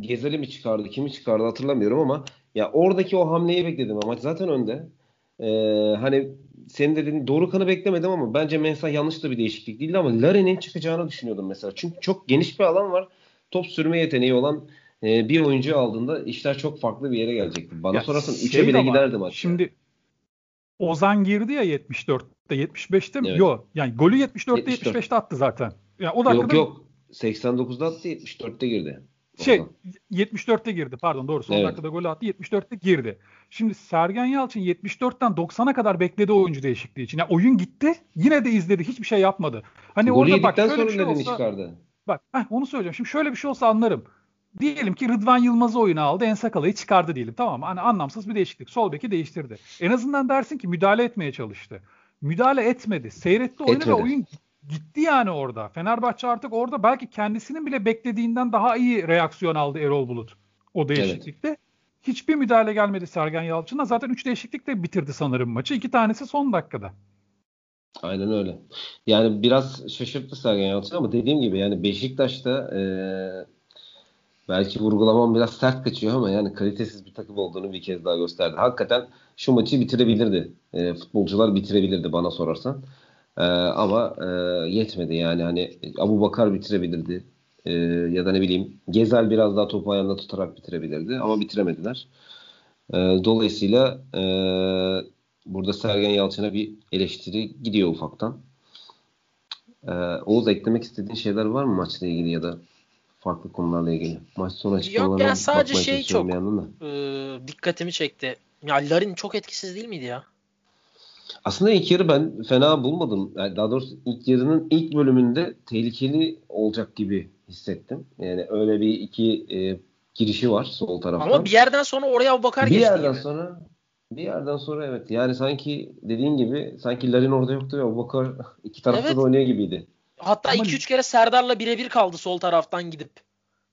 Gezeli mi çıkardı, kimi çıkardı hatırlamıyorum ama ya oradaki o hamleyi bekledim ama zaten önde. Ee, hani senin dediğin doğru kanı beklemedim ama bence Mensah yanlış da bir değişiklik değildi ama Larin'in çıkacağını düşünüyordum mesela. Çünkü çok geniş bir alan var. Top sürme yeteneği olan e, bir oyuncu aldığında işler çok farklı bir yere gelecekti. Bana ya sorarsan 3'e şey bile giderdi maç. Şimdi Ozan girdi ya 74'te 75'te mi? Evet. Yok. Yani golü 74'te 74. 75'te attı zaten. Yani o dakikada... Yok yok. 89'da attı 74'te girdi. Şey 74'te girdi pardon doğru son evet. dakikada gol attı 74'te girdi. Şimdi Sergen Yalçın 74'ten 90'a kadar bekledi oyuncu değişikliği için. Yani oyun gitti yine de izledi hiçbir şey yapmadı. Hani Golü orada bak şöyle bir şey olsa, çıkardı. Bak heh, onu söyleyeceğim. Şimdi şöyle bir şey olsa anlarım. Diyelim ki Rıdvan Yılmaz'ı oyuna aldı. Ensakala'yı çıkardı diyelim. Tamam Hani anlamsız bir değişiklik. Sol beki değiştirdi. En azından dersin ki müdahale etmeye çalıştı. Müdahale etmedi. Seyretti oyunu etmedi. ve oyun gitti yani orada. Fenerbahçe artık orada belki kendisinin bile beklediğinden daha iyi reaksiyon aldı Erol Bulut o değişiklikte. Evet. Hiçbir müdahale gelmedi Sergen Yalçın'a. Zaten 3 değişiklikle bitirdi sanırım maçı. 2 tanesi son dakikada. Aynen öyle. Yani biraz şaşırttı Sergen Yalçın ama dediğim gibi yani Beşiktaş'ta e, belki vurgulamam biraz sert kaçıyor ama yani kalitesiz bir takım olduğunu bir kez daha gösterdi. Hakikaten şu maçı bitirebilirdi. E, futbolcular bitirebilirdi bana sorarsan. E, ama e, yetmedi yani hani Abu Bakar bitirebilirdi. E, ya da ne bileyim Gezel biraz daha topu ayağında tutarak bitirebilirdi ama bitiremediler. E, dolayısıyla e, burada Sergen Yalçın'a bir eleştiri gidiyor ufaktan. E, Oğuz eklemek istediğin şeyler var mı maçla ilgili ya da farklı konularla ilgili? Maç sonu açıklamalarına Yok yani sadece şey çok e, dikkatimi çekti. Ya Larin çok etkisiz değil miydi ya? Aslında ilk yarı ben fena bulmadım. Yani daha doğrusu ilk yarının ilk bölümünde tehlikeli olacak gibi hissettim. Yani öyle bir iki e, girişi var sol taraftan. Ama bir yerden sonra oraya bakar bir yerden gibi. sonra bir yerden sonra evet. Yani sanki dediğin gibi sanki Larin orada yoktu ve Bakar iki tarafta evet. da oynuyor gibiydi. Hatta 2-3 kere Serdar'la birebir kaldı sol taraftan gidip.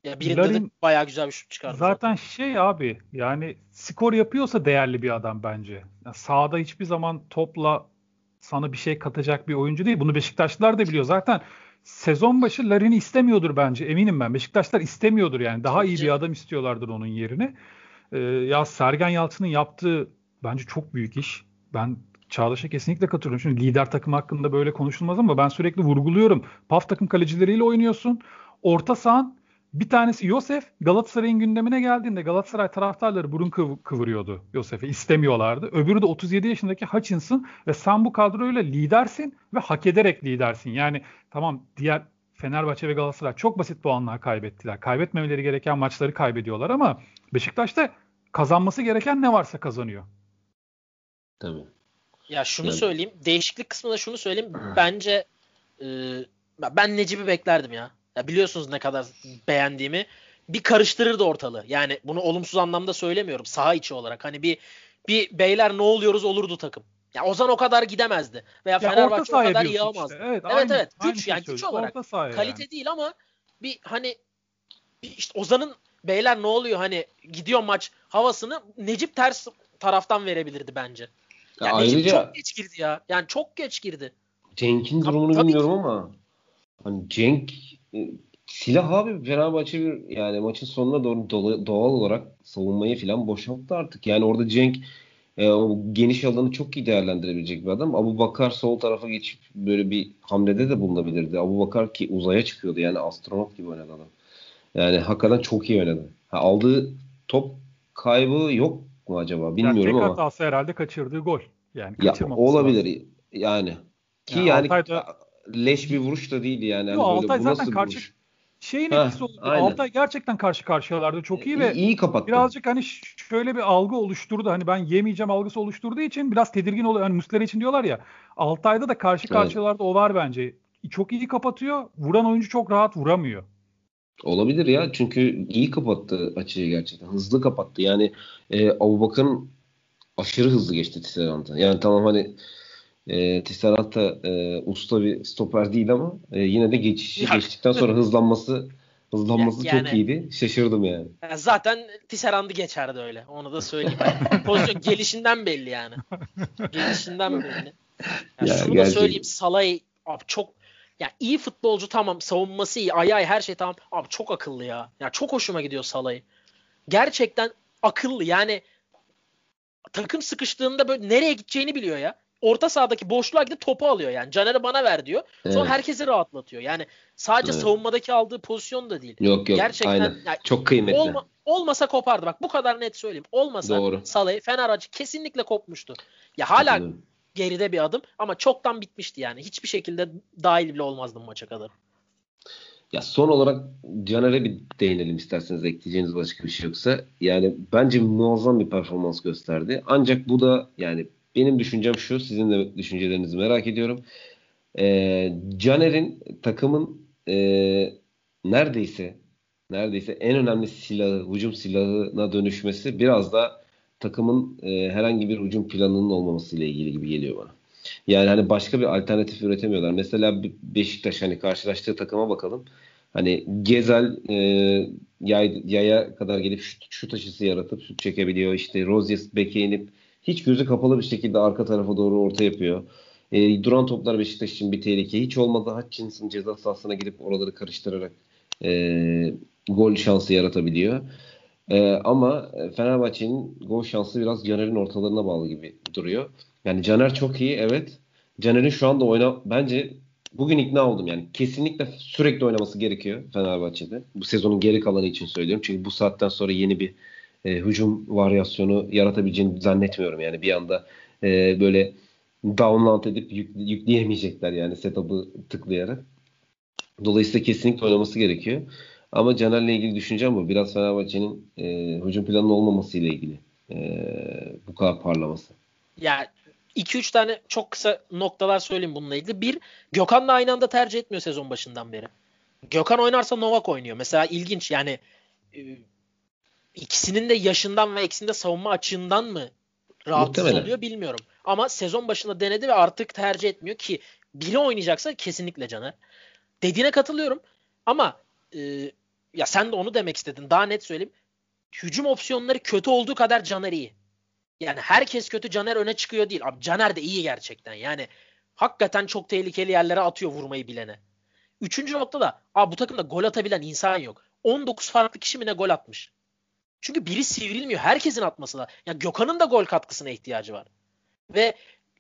Ya birinde Larin, de bayağı güzel bir şut çıkardı. Zaten, şey abi yani skor yapıyorsa değerli bir adam bence. Yani sahada hiçbir zaman topla sana bir şey katacak bir oyuncu değil. Bunu Beşiktaşlılar da biliyor. Zaten sezon başı Larin'i istemiyordur bence. Eminim ben. Beşiktaşlar istemiyordur yani. Daha iyi bir adam istiyorlardır onun yerine. Ee, ya Sergen Yalçın'ın yaptığı bence çok büyük iş. Ben Çağdaş'a kesinlikle katılıyorum. Şimdi lider takım hakkında böyle konuşulmaz ama ben sürekli vurguluyorum. PAF takım kalecileriyle oynuyorsun. Orta sahan bir tanesi Yosef Galatasaray'ın gündemine geldiğinde Galatasaray taraftarları burun kıv- kıvırıyordu Yosef'e istemiyorlardı. Öbürü de 37 yaşındaki Hutchinson ve sen bu kadroyla lidersin ve hak ederek lidersin. Yani tamam diğer Fenerbahçe ve Galatasaray çok basit puanlar kaybettiler. Kaybetmemeleri gereken maçları kaybediyorlar ama Beşiktaş'ta kazanması gereken ne varsa kazanıyor. Tabii. Ya şunu yani. söyleyeyim. Değişiklik kısmında şunu söyleyeyim. Bence e, ben Necip'i beklerdim ya. Ya biliyorsunuz ne kadar beğendiğimi. Bir karıştırırdı ortalığı. Yani bunu olumsuz anlamda söylemiyorum. Saha içi olarak. Hani bir bir beyler ne oluyoruz olurdu takım. Ya Ozan o kadar gidemezdi. Veya ya Fenerbahçe o kadar yağmazdı. Işte. Evet, evet, aynı, evet. Güç şey yani güç olarak. Kalite yani. değil ama bir hani bir işte Ozan'ın beyler ne oluyor hani gidiyor maç havasını Necip ters taraftan verebilirdi bence. Yani ayrıca çok geç girdi ya. Yani çok geç girdi. Cenk'in durumunu tabii, bilmiyorum ki. ama hani Cenk e, silah abi Fenerbahçe bir yani maçın sonuna doğru doğal olarak savunmayı falan boşalttı artık. Yani orada Cenk e, o geniş alanı çok iyi değerlendirebilecek bir adam. Abu Bakar sol tarafa geçip böyle bir hamlede de bulunabilirdi. Abu Bakar ki uzaya çıkıyordu. Yani astronot gibi oynadı adam. Yani hakikaten çok iyi oynadı. Ha, aldığı top kaybı yok mu acaba? Bilmiyorum yani ama. hatası herhalde kaçırdığı gol. Yani ya, olabilir. Lazım. Yani. Ki yani, yani Altay'da... leş bir vuruş da değildi yani. Yo, hani Altay zaten karşı vuruş? şeyin Heh, etkisi oldu. Aynen. Altay gerçekten karşı karşıyalarda çok iyi ve iyi kapattı. Birazcık hani şöyle bir algı oluşturdu. Hani ben yemeyeceğim algısı oluşturduğu için biraz tedirgin oluyor. Hani Muslera için diyorlar ya. Altay'da da karşı karşıyalarda evet. o var bence. Çok iyi kapatıyor. Vuran oyuncu çok rahat vuramıyor. Olabilir ya. Çünkü iyi kapattı açıyı gerçekten. Hızlı kapattı. Yani e, Abubakar'ın aşırı hızlı geçti Tisserant'a. Yani tamam hani e, Tisserant da e, usta bir stoper değil ama e, yine de geçişi geçtikten sonra hızlanması hızlanması yani, çok iyiydi. Şaşırdım yani. yani zaten Tisserand'ı geçerdi öyle. Onu da söyleyeyim. Pozisyon gelişinden belli yani. Gelişinden belli. Yani ya, şunu gerçekten. da söyleyeyim. Salay abi çok ya iyi futbolcu tamam savunması iyi ayağı her şey tamam abi çok akıllı ya. Ya çok hoşuma gidiyor Salah'ı. Gerçekten akıllı yani takım sıkıştığında böyle nereye gideceğini biliyor ya. Orta sahadaki boşluğa gidip topu alıyor yani. Caner'i bana ver diyor. Sonra evet. herkesi rahatlatıyor. Yani sadece evet. savunmadaki aldığı pozisyon da değil. Yok yok. Gerçekten aynen. Yani, çok kıymetli. Olma, olmasa kopardı. Bak bu kadar net söyleyeyim. Olmasa Doğru. Salah'ı Fenerbahçe kesinlikle kopmuştu. Ya hala geride bir adım ama çoktan bitmişti yani. Hiçbir şekilde dahil bile olmazdım maça kadar. Ya son olarak Caner'e bir değinelim isterseniz ekleyeceğiniz başka bir şey yoksa. Yani bence muazzam bir performans gösterdi. Ancak bu da yani benim düşüncem şu. Sizin de düşüncelerinizi merak ediyorum. Ee, Caner'in takımın e, neredeyse neredeyse en önemli silahı, hücum silahına dönüşmesi biraz da takımın e, herhangi bir hücum planının olmaması ile ilgili gibi geliyor bana. Yani hani başka bir alternatif üretemiyorlar. Mesela Beşiktaş hani karşılaştığı takıma bakalım. Hani Gezel e, yay, yaya kadar gelip şut, şut aşısı yaratıp şut çekebiliyor. İşte Rozier beke inip hiç gözü kapalı bir şekilde arka tarafa doğru orta yapıyor. E, duran toplar Beşiktaş için bir tehlike. Hiç olmadı Hutchinson ceza sahasına gidip oraları karıştırarak e, gol şansı yaratabiliyor. E, ama Fenerbahçe'nin gol şansı biraz Caner'in ortalarına bağlı gibi duruyor. Yani Caner çok iyi evet. Caner'in şu anda oyna bence bugün ikna oldum yani. Kesinlikle sürekli oynaması gerekiyor Fenerbahçe'de. Bu sezonun geri kalanı için söylüyorum. Çünkü bu saatten sonra yeni bir e, hücum varyasyonu yaratabileceğini zannetmiyorum. Yani bir anda e, böyle download edip yük, yükleyemeyecekler yani setup'ı tıklayarak. Dolayısıyla kesinlikle oynaması gerekiyor. Ama Caner'le ilgili düşüncem bu. Biraz Fenerbahçe'nin e, hücum planının olmaması ile ilgili e, bu kadar parlaması. Ya 2-3 tane çok kısa noktalar söyleyeyim bununla ilgili. Bir, Gökhan da aynı anda tercih etmiyor sezon başından beri. Gökhan oynarsa Novak oynuyor. Mesela ilginç yani e, ikisinin de yaşından ve eksinde savunma açığından mı rahatsız Muhtemelen. oluyor bilmiyorum. Ama sezon başında denedi ve artık tercih etmiyor ki biri oynayacaksa kesinlikle Caner. Dediğine katılıyorum ama e, ya sen de onu demek istedin. Daha net söyleyeyim. Hücum opsiyonları kötü olduğu kadar Caner iyi. Yani herkes kötü Caner öne çıkıyor değil. Abi Caner de iyi gerçekten. Yani hakikaten çok tehlikeli yerlere atıyor vurmayı bilene. Üçüncü nokta da abi bu takımda gol atabilen insan yok. 19 farklı kişi mi ne gol atmış. Çünkü biri sivrilmiyor. Herkesin atması da. Ya Gökhan'ın da gol katkısına ihtiyacı var. Ve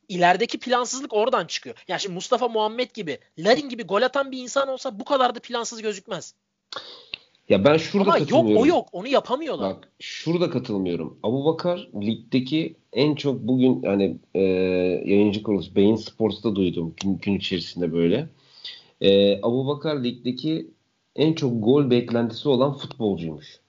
ilerideki plansızlık oradan çıkıyor. Yani şimdi Mustafa Muhammed gibi, Larin gibi gol atan bir insan olsa bu kadar da plansız gözükmez. Ya ben şurada Ama katılmıyorum. yok o yok. Onu yapamıyorlar. Bak şurada katılmıyorum. Abu Bakar ligdeki en çok bugün hani e, yayıncı kuruluş Beyin Sports'ta duydum gün, gün içerisinde böyle. E, Abu Bakar ligdeki en çok gol beklentisi olan futbolcuymuş.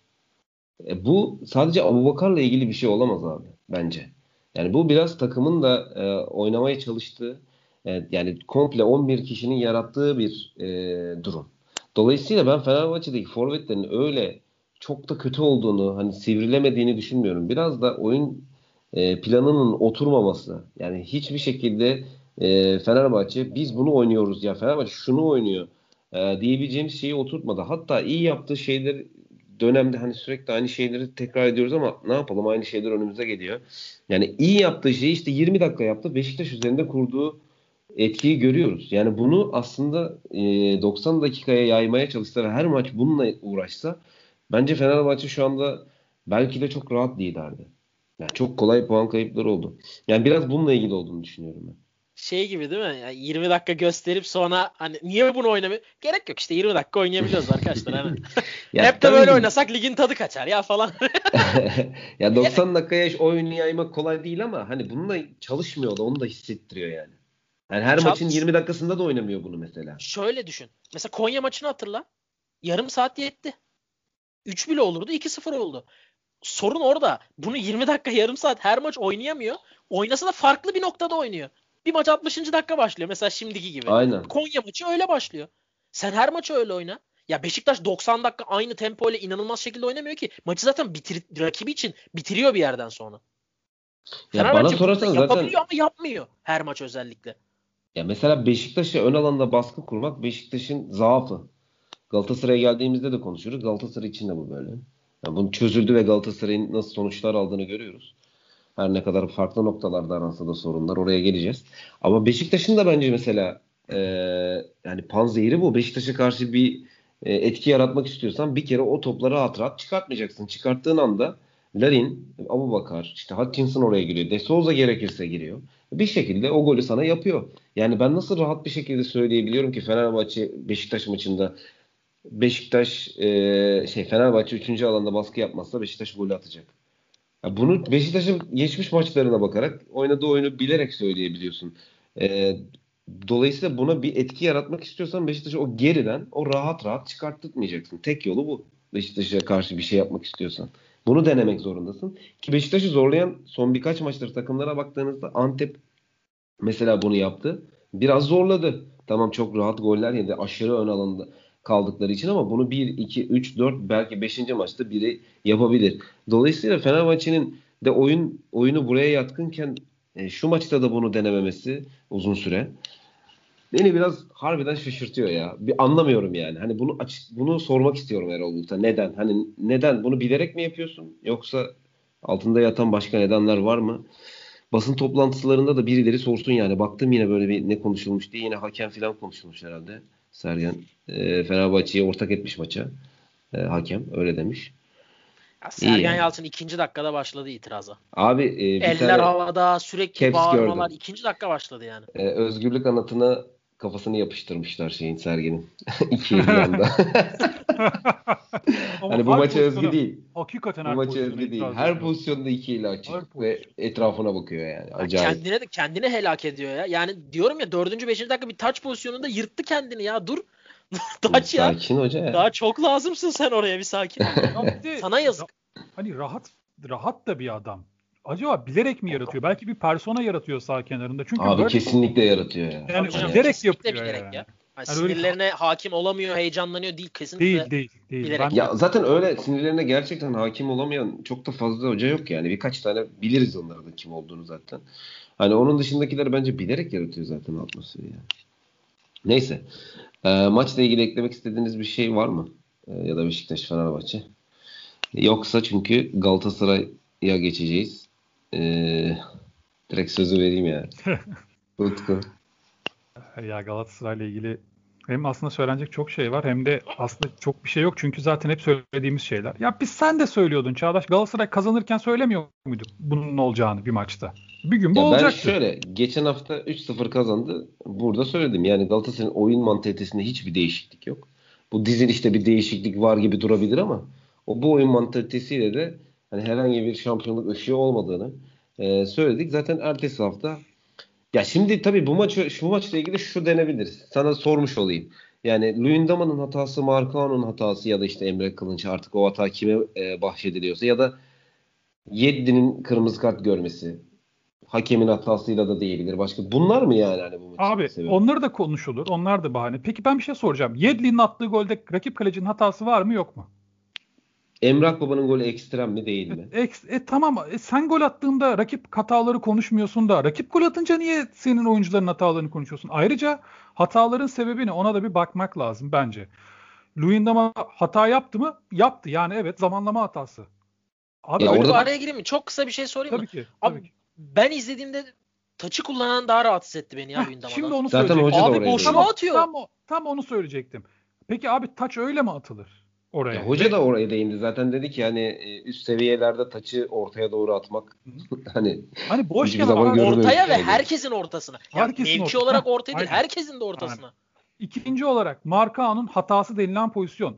E, bu sadece Abu Bakar'la ilgili bir şey olamaz abi bence. Yani bu biraz takımın da e, oynamaya çalıştığı e, yani komple 11 kişinin yarattığı bir e, durum. Dolayısıyla ben Fenerbahçe'deki forvetlerin öyle çok da kötü olduğunu hani sivrilemediğini düşünmüyorum. Biraz da oyun e, planının oturmaması. Yani hiçbir şekilde e, Fenerbahçe biz bunu oynuyoruz ya Fenerbahçe şunu oynuyor e, diyebileceğimiz şeyi oturtmadı. Hatta iyi yaptığı şeyler dönemde hani sürekli aynı şeyleri tekrar ediyoruz ama ne yapalım aynı şeyler önümüze geliyor. Yani iyi yaptığı şeyi işte 20 dakika yaptı. Beşiktaş üzerinde kurduğu etkiyi görüyoruz. Yani bunu aslında e, 90 dakikaya yaymaya çalışsa ve her maç bununla uğraşsa bence Fenerbahçe şu anda belki de çok rahat liderdi. Yani çok kolay puan kayıpları oldu. Yani biraz bununla ilgili olduğunu düşünüyorum ben şey gibi değil mi? Yani 20 dakika gösterip sonra hani niye bunu oynamıyor? Gerek yok işte 20 dakika oynayabiliyoruz arkadaşlar. Hani. Hep de böyle oynasak ligin tadı kaçar ya falan. ya 90 dakikaya oyun yaymak kolay değil ama hani bununla çalışmıyor da onu da hissettiriyor yani. Yani her Çal- maçın 20 dakikasında da oynamıyor bunu mesela. Şöyle düşün. Mesela Konya maçını hatırla. Yarım saat yetti. 3 bile olurdu 2-0 oldu. Sorun orada. Bunu 20 dakika yarım saat her maç oynayamıyor. Oynasa da farklı bir noktada oynuyor. Bir maç 60. dakika başlıyor. Mesela şimdiki gibi. Aynen. Konya maçı öyle başlıyor. Sen her maçı öyle oyna. Ya Beşiktaş 90 dakika aynı tempo ile inanılmaz şekilde oynamıyor ki. Maçı zaten bitir, rakibi için bitiriyor bir yerden sonra. Ya Fenerbahçe bana sorarsan zaten yapabiliyor ama yapmıyor her maç özellikle. Ya mesela Beşiktaş'a ön alanda baskı kurmak Beşiktaş'ın zaafı. Galatasaray'a geldiğimizde de konuşuyoruz. Galatasaray için de bu böyle. Yani bunu çözüldü ve Galatasaray'ın nasıl sonuçlar aldığını görüyoruz. Her ne kadar farklı noktalarda aransa da sorunlar oraya geleceğiz. Ama Beşiktaş'ın da bence mesela e, yani panzehiri bu. Beşiktaş'a karşı bir e, etki yaratmak istiyorsan bir kere o topları rahat rahat çıkartmayacaksın. Çıkarttığın anda Larin, Abu Bakar, işte Hutchinson oraya giriyor. De Souza gerekirse giriyor. Bir şekilde o golü sana yapıyor. Yani ben nasıl rahat bir şekilde söyleyebiliyorum ki Fenerbahçe Beşiktaş maçında Beşiktaş e, şey Fenerbahçe 3. alanda baskı yapmazsa Beşiktaş golü atacak. Ya bunu Beşiktaş'ın geçmiş maçlarına bakarak oynadığı oyunu bilerek söyleyebiliyorsun. E, dolayısıyla buna bir etki yaratmak istiyorsan Beşiktaş'ı o geriden o rahat rahat çıkarttırmayacaksın. Tek yolu bu. Beşiktaş'a karşı bir şey yapmak istiyorsan. Bunu denemek zorundasın. Ki Beşiktaş'ı zorlayan son birkaç maçtır takımlara baktığınızda Antep mesela bunu yaptı. Biraz zorladı. Tamam çok rahat goller yedi. Aşırı ön alanda kaldıkları için ama bunu 1, 2, 3, 4 belki 5. maçta biri yapabilir. Dolayısıyla Fenerbahçe'nin de oyun oyunu buraya yatkınken e, şu maçta da bunu denememesi uzun süre beni biraz harbiden şaşırtıyor ya. Bir anlamıyorum yani. Hani bunu açık bunu sormak istiyorum Erol Bulut'a. Neden? Hani neden? Bunu bilerek mi yapıyorsun? Yoksa altında yatan başka nedenler var mı? Basın toplantılarında da birileri sorsun yani. Baktım yine böyle bir ne konuşulmuş diye yine hakem falan konuşulmuş herhalde. Sergen e, Fenerbahçe'yi ortak etmiş maça. E, hakem öyle demiş. Ya Sergen İyi. Yalçın ikinci dakikada başladı itiraza. Abi e, bir Eller tane havada sürekli bağırmalar gördüm. ikinci dakika başladı yani. E, özgürlük anıtına kafasını yapıştırmışlar şeyin Sergen'in. İki bir anda. hani bu maça özgü değil. Hakikaten bu maça özgü değil. Her pozisyonda iki ile açık ve etrafına bakıyor yani. Acayip. Kendine de kendini helak ediyor ya. Yani diyorum ya dördüncü beşinci dakika bir touch pozisyonunda yırttı kendini ya. Dur. touch ya. Sakin hoca ya. Daha çok lazımsın sen oraya bir sakin. Sana yazık. Hani rahat rahat da bir adam acaba bilerek mi yaratıyor? Belki bir persona yaratıyor sağ kenarında. Çünkü Abi böyle... kesinlikle yaratıyor ya. Yani Tabii bilerek yapıyor bilerek yani. ya. Yani yani sinirlerine öyle... hakim olamıyor, heyecanlanıyor değil kesinlikle. Değil, değil, değil. Bilerek. Ya zaten öyle sinirlerine gerçekten hakim olamayan çok da fazla hoca yok yani. Birkaç tane biliriz onların kim olduğunu zaten. Hani onun dışındakiler bence bilerek yaratıyor zaten atmosferi yani. Neyse. E, maçla ilgili eklemek istediğiniz bir şey var mı? E, ya da Beşiktaş Fenerbahçe. Yoksa çünkü Galatasaray'a geçeceğiz. Ee, direkt sözü vereyim ya. Utku. ya Galatasaray'la ilgili hem aslında söylenecek çok şey var hem de aslında çok bir şey yok çünkü zaten hep söylediğimiz şeyler. Ya biz sen de söylüyordun Çağdaş Galatasaray kazanırken söylemiyor muyduk bunun olacağını bir maçta? Bir gün bu ya olacaktı. Ben şöyle geçen hafta 3-0 kazandı. Burada söyledim yani Galatasaray'ın oyun mantalitesinde hiçbir değişiklik yok. Bu dizilişte bir değişiklik var gibi durabilir ama o bu oyun mantalitesiyle de hani herhangi bir şampiyonluk ışığı olmadığını e, söyledik. Zaten ertesi hafta ya şimdi tabii bu maçı şu maçla ilgili şu denebilir. Sana sormuş olayım. Yani Luyendama'nın hatası, Marcao'nun hatası ya da işte Emre Kılınç artık o hata kime e, bahşediliyorsa ya da Yedlin'in kırmızı kart görmesi. Hakemin hatasıyla da değildir. Başka bunlar mı yani hani bu? Abi sebebi? onları da konuşulur. Onlar da bahane. Peki ben bir şey soracağım. Yedlin'in attığı golde rakip kalecinin hatası var mı yok mu? Emrah Baba'nın golü ekstrem mi değil mi? E, e, tamam e, sen gol attığında rakip hataları konuşmuyorsun da rakip gol atınca niye senin oyuncuların hatalarını konuşuyorsun? Ayrıca hataların sebebi ne ona da bir bakmak lazım bence. Luyendama hata yaptı mı? Yaptı. Yani evet zamanlama hatası. Abi ya orada araya gireyim mi? Çok kısa bir şey sorayım tabii mı? Ki, tabii Abi, ki. Ben izlediğimde taçı kullanan daha rahatsız etti beni ya Luyendama'dan. Şimdi onu Zaten söyleyecektim. hoca da abi oraya boşuna atıyor. Tam, tam onu söyleyecektim. Peki abi taç öyle mi atılır oraya? Ya hoca da oraya değindi. Zaten dedi ki hani e, üst seviyelerde taçı ortaya doğru atmak hani Hani boş yana zaman. Ortaya ve herkesin ortasına. Yani Herkesin mevki orta- olarak ortaya değil, aynen. herkesin de ortasına. İkinci olarak Markao'nun hatası denilen pozisyon.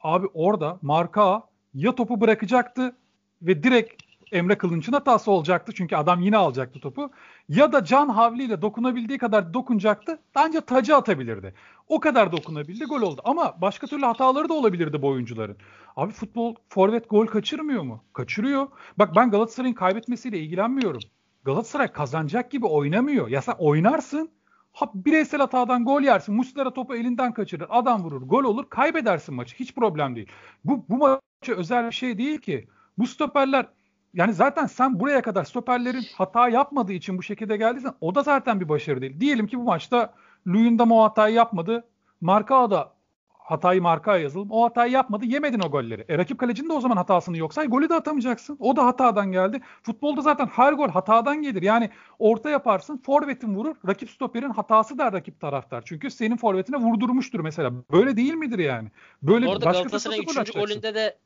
Abi orada Markao ya topu bırakacaktı ve direkt Emre Kılınç'ın hatası olacaktı. Çünkü adam yine alacaktı topu. Ya da Can Havli ile dokunabildiği kadar dokunacaktı. Ancak tacı atabilirdi. O kadar dokunabildi gol oldu. Ama başka türlü hataları da olabilirdi bu oyuncuların. Abi futbol forvet gol kaçırmıyor mu? Kaçırıyor. Bak ben Galatasaray'ın kaybetmesiyle ilgilenmiyorum. Galatasaray kazanacak gibi oynamıyor. Ya sen oynarsın Ha, bireysel hatadan gol yersin. Muslera topu elinden kaçırır. Adam vurur. Gol olur. Kaybedersin maçı. Hiç problem değil. Bu, bu maça özel bir şey değil ki. Bu stoperler yani zaten sen buraya kadar stoperlerin hata yapmadığı için bu şekilde geldiysen o da zaten bir başarı değil. Diyelim ki bu maçta Luyendam o hatayı yapmadı. Marka da hatayı marka yazalım. O hatayı yapmadı. Yemedin o golleri. E, rakip kalecinin de o zaman hatasını yoksa golü de atamayacaksın. O da hatadan geldi. Futbolda zaten her gol hatadan gelir. Yani orta yaparsın. Forvetin vurur. Rakip stoperin hatası der rakip taraftar. Çünkü senin forvetine vurdurmuştur mesela. Böyle değil midir yani? Böyle Orada başka Galatasaray'ın nasıl gol 3. atacaksın? golünde de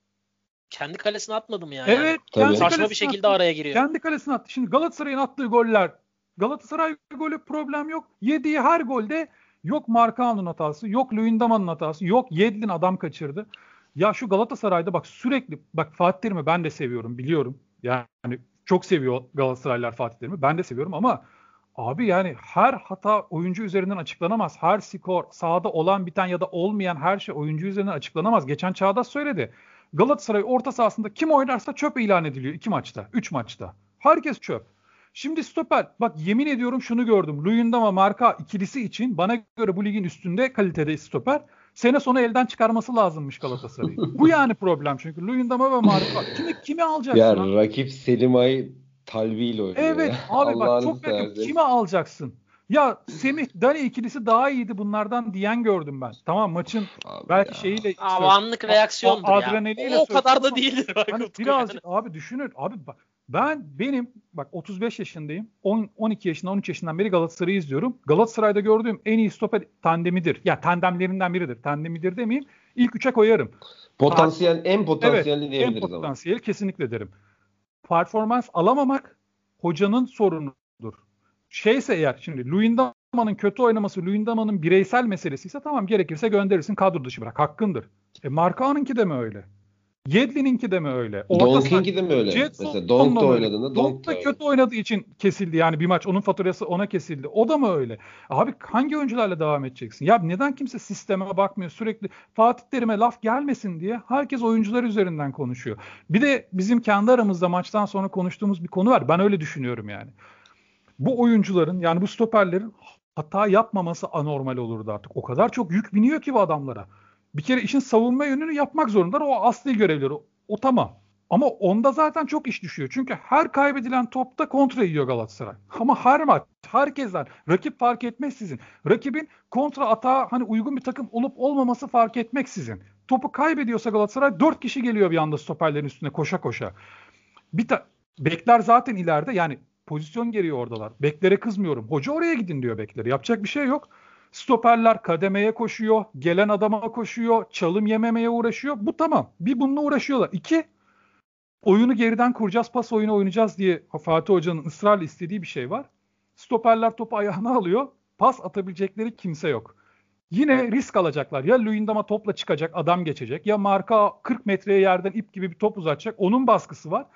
kendi kalesine atmadı mı ya? Evet. Yani saçma bir şekilde attı. araya giriyor. Kendi kalesine attı. Şimdi Galatasaray'ın attığı goller Galatasaray golü problem yok. Yediği her golde yok Markao'nun hatası, yok Luyendama'nın hatası, yok Yedlin adam kaçırdı. Ya şu Galatasaray'da bak sürekli bak Fatih Terim'i ben de seviyorum biliyorum. Yani çok seviyor Galatasaraylılar Fatih Terim'i. Ben de seviyorum ama abi yani her hata oyuncu üzerinden açıklanamaz. Her skor, sahada olan biten ya da olmayan her şey oyuncu üzerinden açıklanamaz. Geçen Çağdaş söyledi. Galatasaray orta sahasında kim oynarsa çöp ilan ediliyor iki maçta, üç maçta. Herkes çöp. Şimdi stoper bak yemin ediyorum şunu gördüm. Luyendama Marka ikilisi için bana göre bu ligin üstünde kalitede stoper. Sene sonu elden çıkarması lazımmış Galatasaray'ın. bu yani problem çünkü Luyendama ve Marka. Kimi, kimi alacaksın? ya abi? rakip Selim Ay talbiyle oynuyor Evet ya. abi bak Allah'ınızı çok yakın. Kime alacaksın? Ya Semih Dani ikilisi daha iyiydi bunlardan diyen gördüm ben. Tamam maçın Abi belki ya. şeyiyle Abi anlık reaksiyondur ya. adrenaliyle O kadar da değildir. Bak, Hani birazcık yani. abi düşünün. Abi bak ben benim bak 35 yaşındayım. 10 12 yaşından 13 yaşından beri Galatasaray'ı izliyorum. Galatasaray'da gördüğüm en iyi stoper tandemidir. Ya tandemlerinden biridir. Tandemidir demeyeyim. İlk üçe koyarım. Potansiyel en potansiyelli en diyebiliriz ama. potansiyeli kesinlikle derim. Performans alamamak hocanın sorunudur. Şeyse eğer şimdi Luyendama'nın kötü oynaması Luyendama'nın bireysel meselesi ise tamam gerekirse gönderirsin kadro dışı bırak. Hakkındır. E Markao'nunki de mi öyle? Yedlin'inki de mi öyle? Donk'inki de mi öyle? Jetson Mesela Donk da oynadığında Donk Donk da da öyle. kötü oynadığı için kesildi yani bir maç. Onun faturası ona kesildi. O da mı öyle? Abi hangi oyuncularla devam edeceksin? Ya neden kimse sisteme bakmıyor? Sürekli Fatih Terim'e laf gelmesin diye herkes oyuncular üzerinden konuşuyor. Bir de bizim kendi aramızda maçtan sonra konuştuğumuz bir konu var. Ben öyle düşünüyorum yani. Bu oyuncuların yani bu stoperlerin hata yapmaması anormal olurdu artık. O kadar çok yük biniyor ki bu adamlara. Bir kere işin savunma yönünü yapmak zorundalar. O asli görevleri. O tamam. Ama onda zaten çok iş düşüyor. Çünkü her kaybedilen topta kontra yiyor Galatasaray. Ama her maç, herkesten, rakip fark etmeksizin. Rakibin kontra atağa hani uygun bir takım olup olmaması fark etmeksizin. Topu kaybediyorsa Galatasaray 4 kişi geliyor bir anda stoperlerin üstüne koşa koşa. Bir ta- bekler zaten ileride yani pozisyon geliyor oradalar. Beklere kızmıyorum. Hoca oraya gidin diyor bekleri. Yapacak bir şey yok. Stoperler kademeye koşuyor, gelen adama koşuyor, çalım yememeye uğraşıyor. Bu tamam. Bir bununla uğraşıyorlar. İki, oyunu geriden kuracağız, pas oyunu oynayacağız diye Fatih Hoca'nın ısrarla istediği bir şey var. Stoperler topu ayağına alıyor. Pas atabilecekleri kimse yok. Yine risk alacaklar. Ya Luyendama topla çıkacak, adam geçecek. Ya Marka 40 metreye yerden ip gibi bir top uzatacak. Onun baskısı var.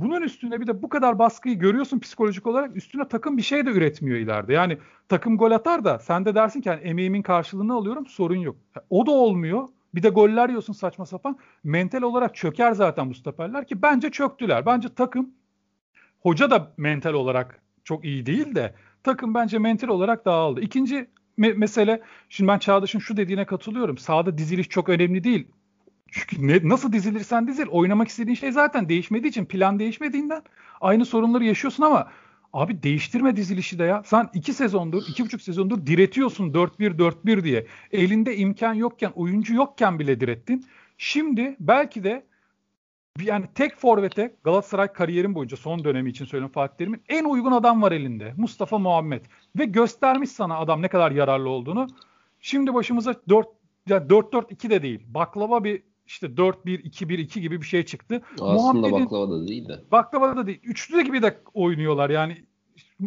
Bunun üstüne bir de bu kadar baskıyı görüyorsun psikolojik olarak üstüne takım bir şey de üretmiyor ileride. Yani takım gol atar da sen de dersin ki yani emeğimin karşılığını alıyorum sorun yok. O da olmuyor. Bir de goller yiyorsun saçma sapan. Mental olarak çöker zaten bu stoperler ki bence çöktüler. Bence takım hoca da mental olarak çok iyi değil de takım bence mental olarak dağıldı. İkinci me- mesele şimdi ben Çağdaş'ın şu dediğine katılıyorum. Sahada diziliş çok önemli değil. Çünkü ne, nasıl dizilirsen dizil oynamak istediğin şey zaten değişmediği için plan değişmediğinden aynı sorunları yaşıyorsun ama Abi değiştirme dizilişi de ya. Sen iki sezondur, iki buçuk sezondur diretiyorsun 4-1-4-1 diye. Elinde imkan yokken, oyuncu yokken bile direttin. Şimdi belki de yani tek forvete Galatasaray kariyerim boyunca son dönemi için söylüyorum Fatih Terim'in en uygun adam var elinde. Mustafa Muhammed. Ve göstermiş sana adam ne kadar yararlı olduğunu. Şimdi başımıza 4 yani 4-4-2 de değil. Baklava bir işte 4-1-2-1-2 gibi bir şey çıktı. Aslında baklava da değil de. Baklava da değil. Üçlü gibi de oynuyorlar yani.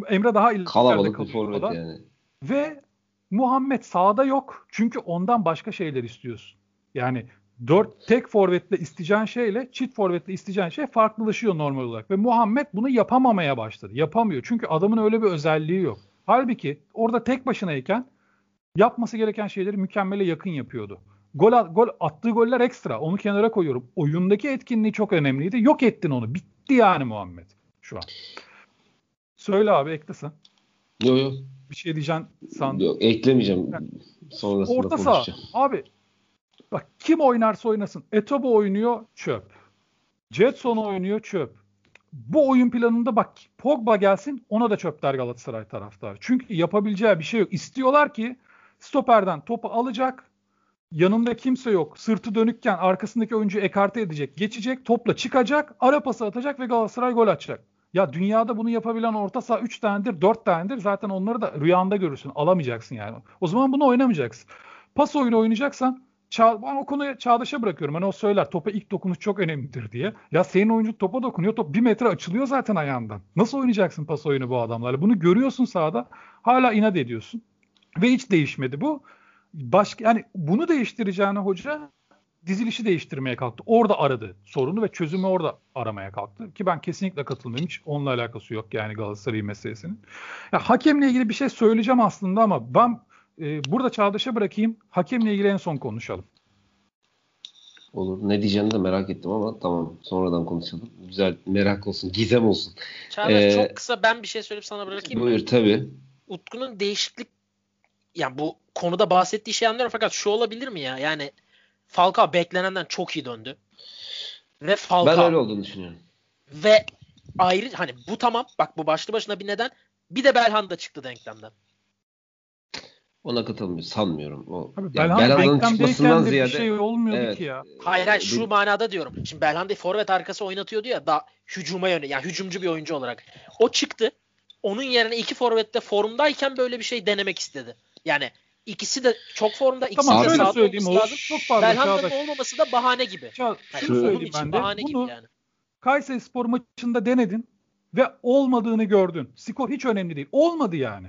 Emre daha ileride Kalabalık bir forvet yani. Ve Muhammed sağda yok. Çünkü ondan başka şeyler istiyorsun. Yani dört tek forvetle isteyeceğin şeyle çift forvetle isteyeceğin şey farklılaşıyor normal olarak. Ve Muhammed bunu yapamamaya başladı. Yapamıyor. Çünkü adamın öyle bir özelliği yok. Halbuki orada tek başınayken yapması gereken şeyleri mükemmele yakın yapıyordu. Gol, gol attığı goller ekstra. Onu kenara koyuyorum. Oyundaki etkinliği çok önemliydi. Yok ettin onu. Bitti yani Muhammed şu an. Söyle abi eklesen. Yok yok. Bir şey diyeceksin sandım. Yok eklemeyeceğim. Yani, Sonrasında orta saha. Abi bak kim oynarsa oynasın. Etobo oynuyor çöp. Jetson oynuyor çöp. Bu oyun planında bak Pogba gelsin ona da çöp der Galatasaray taraftarı. Çünkü yapabileceği bir şey yok. İstiyorlar ki stoperden topu alacak. Yanında kimse yok. Sırtı dönükken arkasındaki oyuncu ekarte edecek. Geçecek. Topla çıkacak. Ara pası atacak ve Galatasaray gol atacak. Ya dünyada bunu yapabilen orta saha 3 tanedir, 4 tanedir. Zaten onları da rüyanda görürsün. Alamayacaksın yani. O zaman bunu oynamayacaksın. Pas oyunu oynayacaksan ben o konuyu Çağdaş'a bırakıyorum. Hani o söyler topa ilk dokunuş çok önemlidir diye. Ya senin oyuncu topa dokunuyor. Top bir metre açılıyor zaten ayağından. Nasıl oynayacaksın pas oyunu bu adamlarla? Bunu görüyorsun sahada. Hala inat ediyorsun. Ve hiç değişmedi bu. Başka yani bunu değiştireceğine hoca dizilişi değiştirmeye kalktı. Orada aradı sorunu ve çözümü orada aramaya kalktı. Ki ben kesinlikle katılmıyorum. Hiç onunla alakası yok yani Galatasaray meselesinin. Ya, hakemle ilgili bir şey söyleyeceğim aslında ama ben e, burada Çağdaş'a bırakayım. Hakemle ilgili en son konuşalım. Olur. Ne diyeceğini de merak ettim ama tamam. Sonradan konuşalım. Güzel merak olsun. Gizem olsun. Çağdaş ee, çok kısa ben bir şey söyleyip sana bırakayım buyur, tabii. Utku'nun değişiklik yani bu konuda bahsettiği şey anlıyorum fakat şu olabilir mi ya? Yani Falcao beklenenden çok iyi döndü. Ve Falcao. Ben öyle olduğunu düşünüyorum. Ve ayrı hani bu tamam bak bu başlı başına bir neden. Bir de Belhanda çıktı denklemden. Ona katılmıyor. Sanmıyorum. O, Abi, yani Belhanda'nın çıkmasından ziyade bir şey olmuyordu evet, ki ya. Hayır hayır şu manada diyorum. Şimdi Belhanda'yı forvet arkası oynatıyordu ya daha hücuma yöne yani hücumcu bir oyuncu olarak. O çıktı. Onun yerine iki forvette formdayken böyle bir şey denemek istedi. Yani ikisi de çok formda. İkisi tamam, de şöyle söyleyeyim Lazım. Çok pardon Belhanda'nın olmaması da bahane gibi. Çağ, yani şunu söyleyeyim ben de. Bahane Bunu gibi yani. Kayseri Spor maçında denedin ve olmadığını gördün. Skor hiç önemli değil. Olmadı yani.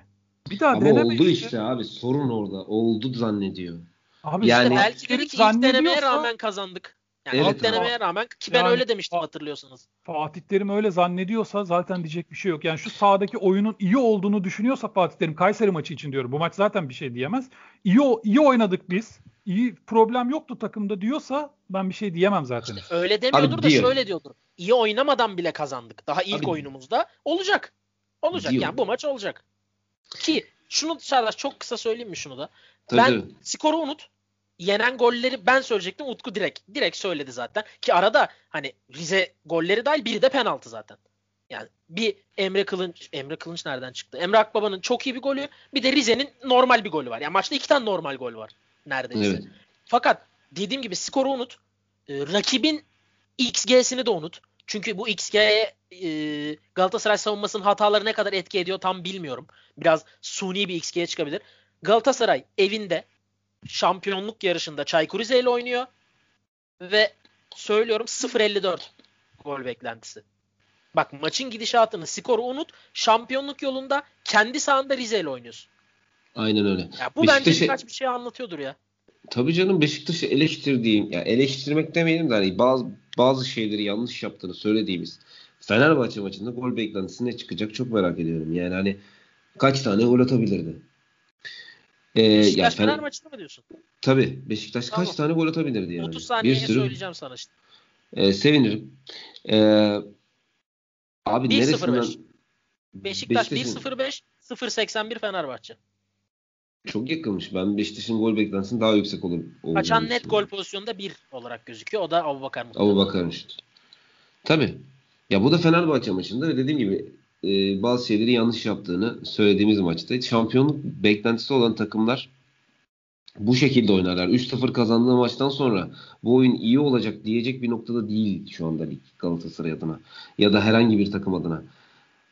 Bir daha Ama oldu işte. işte abi. Sorun orada. Oldu zannediyor. Abi yani, işte belki dedi ki ilk denemeye rağmen kazandık. Yani evet, ilk denemeye rağmen ki ben yani, öyle demiştim hatırlıyorsanız. Fatih Terim öyle zannediyorsa zaten diyecek bir şey yok. Yani şu sahadaki oyunun iyi olduğunu düşünüyorsa Fatih Terim Kayseri maçı için diyorum. Bu maç zaten bir şey diyemez. İyi iyi oynadık biz. İyi problem yoktu takımda diyorsa ben bir şey diyemem zaten. İşte öyle demiyordur Abi, da diyor. şöyle diyordur. İyi oynamadan bile kazandık. Daha ilk Abi, oyunumuzda olacak. Olacak diyor. yani bu maç olacak. Ki şunu Çağdaş çok kısa söyleyeyim mi şunu da? Tabii, ben skoru unut. Yenen golleri ben söyleyecektim. Utku direkt direkt söyledi zaten. Ki arada hani Rize golleri dahil biri de penaltı zaten. Yani bir Emre Kılınç, Emre Kılınç nereden çıktı? Emre Akbaba'nın çok iyi bir golü, bir de Rize'nin normal bir golü var. Yani maçta iki tane normal gol var neredeyse. Evet. Fakat dediğim gibi skoru unut. Ee, rakibin XG'sini de unut. Çünkü bu XG'ye e, Galatasaray savunmasının hataları ne kadar etki ediyor tam bilmiyorum. Biraz suni bir XG'ye çıkabilir. Galatasaray evinde şampiyonluk yarışında Çaykur Rize oynuyor ve söylüyorum 0.54 gol beklentisi. Bak maçın gidişatını, skoru unut. Şampiyonluk yolunda kendi sahanda Rize ile oynuyorsun. Aynen öyle. Ya bu Beşiktaş'ı... bence birkaç bir şey anlatıyordur ya. Tabii canım Beşiktaş'ı eleştirdiğim, ya eleştirmek demeyelim de hani bazı bazı şeyleri yanlış yaptığını söylediğimiz Fenerbahçe maçında gol beklentisi ne çıkacak çok merak ediyorum. Yani hani kaç tane gol atabilirdi? Ee, Beşiktaş Fener, maçında mı diyorsun? Tabii. Beşiktaş tamam. kaç tane gol atabilirdi yani? 30 saniye sürü... söyleyeceğim sana işte. Ee, sevinirim. Ee, abi 1 neresinden... Beşiktaş 1-0-5 0-81 Fenerbahçe. Çok yakınmış. Ben Beşiktaş'ın gol beklentisinin daha yüksek olur. Kaçan net gol pozisyonunda 1 olarak gözüküyor. O da Abubakar Abubakar işte. Tabii. Ya bu da Fenerbahçe maçında ve dediğim gibi e, bazı şeyleri yanlış yaptığını söylediğimiz maçta. Şampiyonluk beklentisi olan takımlar bu şekilde oynarlar. 3-0 kazandığı maçtan sonra bu oyun iyi olacak diyecek bir noktada değil şu anda lig Galatasaray adına ya da herhangi bir takım adına.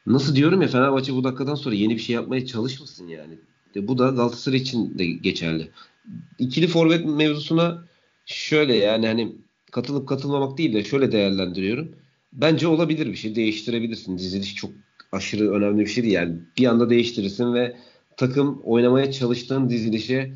Nasıl diyorum ya Fenerbahçe bu dakikadan sonra yeni bir şey yapmaya çalışmasın yani. De bu da Galatasaray için de geçerli. İkili forvet mevzusuna şöyle yani hani katılıp katılmamak değil de şöyle değerlendiriyorum. Bence olabilir bir şey. Değiştirebilirsin. Diziliş çok aşırı önemli bir şey değil. Yani bir anda değiştirirsin ve takım oynamaya çalıştığın dizilişe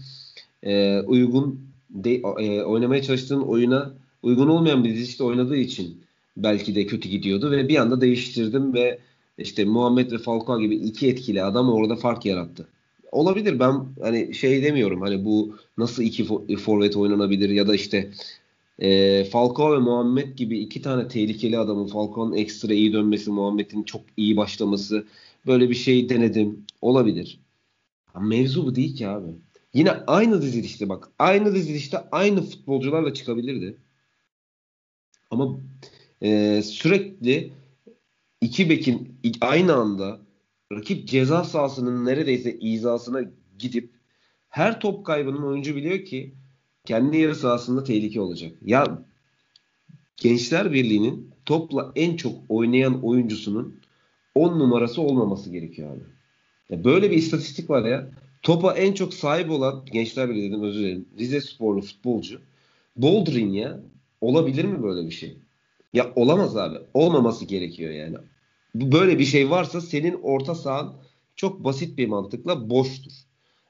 e, uygun de, e, oynamaya çalıştığın oyuna uygun olmayan bir dizilişte oynadığı için belki de kötü gidiyordu ve bir anda değiştirdim ve işte Muhammed ve Falcao gibi iki etkili adam orada fark yarattı. Olabilir ben hani şey demiyorum hani bu nasıl iki forvet oynanabilir ya da işte e, Falcao ve Muhammed gibi iki tane tehlikeli adamın Falcao'nun ekstra iyi dönmesi, Muhammed'in çok iyi başlaması böyle bir şey denedim. Olabilir. Mevzu bu değil ki abi. Yine aynı dizilişte bak. Aynı dizilişte aynı futbolcularla çıkabilirdi. Ama e, sürekli iki bekin aynı anda rakip ceza sahasının neredeyse izasına gidip her top kaybının oyuncu biliyor ki kendi yarı sahasında tehlike olacak. Ya Gençler Birliği'nin topla en çok oynayan oyuncusunun 10 numarası olmaması gerekiyor abi. Ya böyle bir istatistik var ya. Topa en çok sahip olan Gençler Birliği dedim özür dilerim. Rize sporlu futbolcu. Boldrin ya. Olabilir mi böyle bir şey? Ya olamaz abi. Olmaması gerekiyor yani. Böyle bir şey varsa senin orta sahan çok basit bir mantıkla boştur.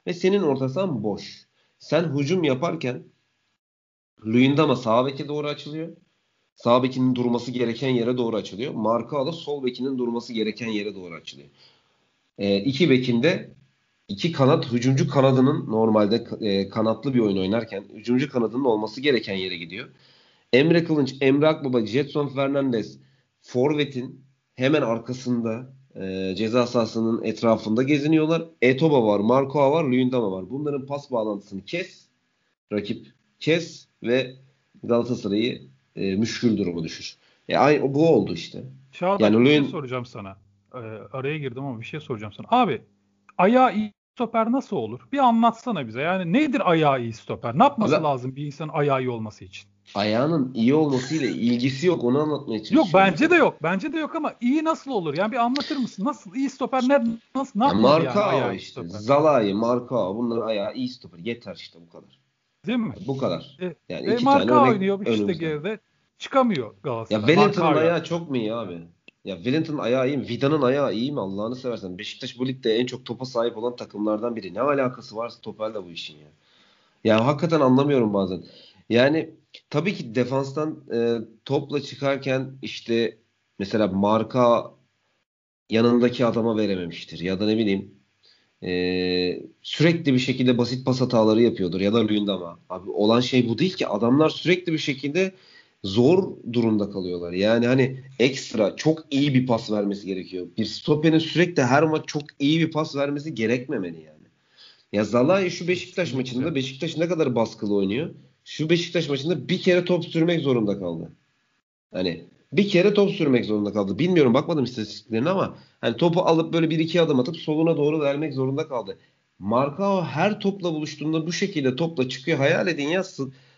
Ve senin orta sahan boş. Sen hücum yaparken Luyendama sağ beke doğru açılıyor. Sağ bekinin durması gereken yere doğru açılıyor. Marka da sol bekinin durması gereken yere doğru açılıyor. E, iki bekinde iki kanat hücumcu kanadının normalde e, kanatlı bir oyun oynarken hücumcu kanadının olması gereken yere gidiyor. Emre Kılınç, Emre Akbaba, Jetson Fernandez Forvet'in hemen arkasında e, ceza sahasının etrafında geziniyorlar. Etoba var, Marco var, Luyendama var. Bunların pas bağlantısını kes. Rakip kes ve Galatasaray'ı e, müşkül duruma düşür. E, aynı, bu oldu işte. Çağdaş yani bir şey soracağım sana. Ee, araya girdim ama bir şey soracağım sana. Abi ayağı iyi stoper nasıl olur? Bir anlatsana bize. Yani nedir ayağı iyi stoper? Ne yapması Abi, lazım bir insanın ayağı iyi olması için? Ayağının iyi olmasıyla ilgisi yok. Onu anlatmaya çalışıyorum. Yok bence de yok. Bence de yok ama iyi nasıl olur? Yani bir anlatır mısın? Nasıl iyi stoper ne nasıl ne yani marka yani ayağı işte. Stoper? Zalai, Marka bunların ayağı iyi stoper. Yeter işte bu kadar. Değil mi? Bu kadar. E, yani e, iki Marka tane oynuyor işte önümüzde. geride. Çıkamıyor Galatasaray. Ya Wellington'ın ayağı çok mu iyi abi? Ya Wellington'ın ayağı iyi mi? Vida'nın ayağı iyi mi? Allah'ını seversen. Beşiktaş bu ligde en çok topa sahip olan takımlardan biri. Ne alakası var stoperle bu işin ya? Ya hakikaten anlamıyorum bazen. Yani tabii ki defanstan e, topla çıkarken işte mesela marka yanındaki adama verememiştir. Ya da ne bileyim e, sürekli bir şekilde basit pas hataları yapıyordur. Ya da Luyendama. Abi olan şey bu değil ki. Adamlar sürekli bir şekilde zor durumda kalıyorlar. Yani hani ekstra çok iyi bir pas vermesi gerekiyor. Bir stoperin sürekli her maç çok iyi bir pas vermesi gerekmemeli yani. Ya Zalai şu Beşiktaş maçında Beşiktaş ne kadar baskılı oynuyor? Şu Beşiktaş maçında bir kere top sürmek zorunda kaldı. Hani bir kere top sürmek zorunda kaldı. Bilmiyorum bakmadım istatistiklerine ama hani topu alıp böyle bir iki adım atıp soluna doğru vermek zorunda kaldı. Markao her topla buluştuğunda bu şekilde topla çıkıyor. Hayal edin ya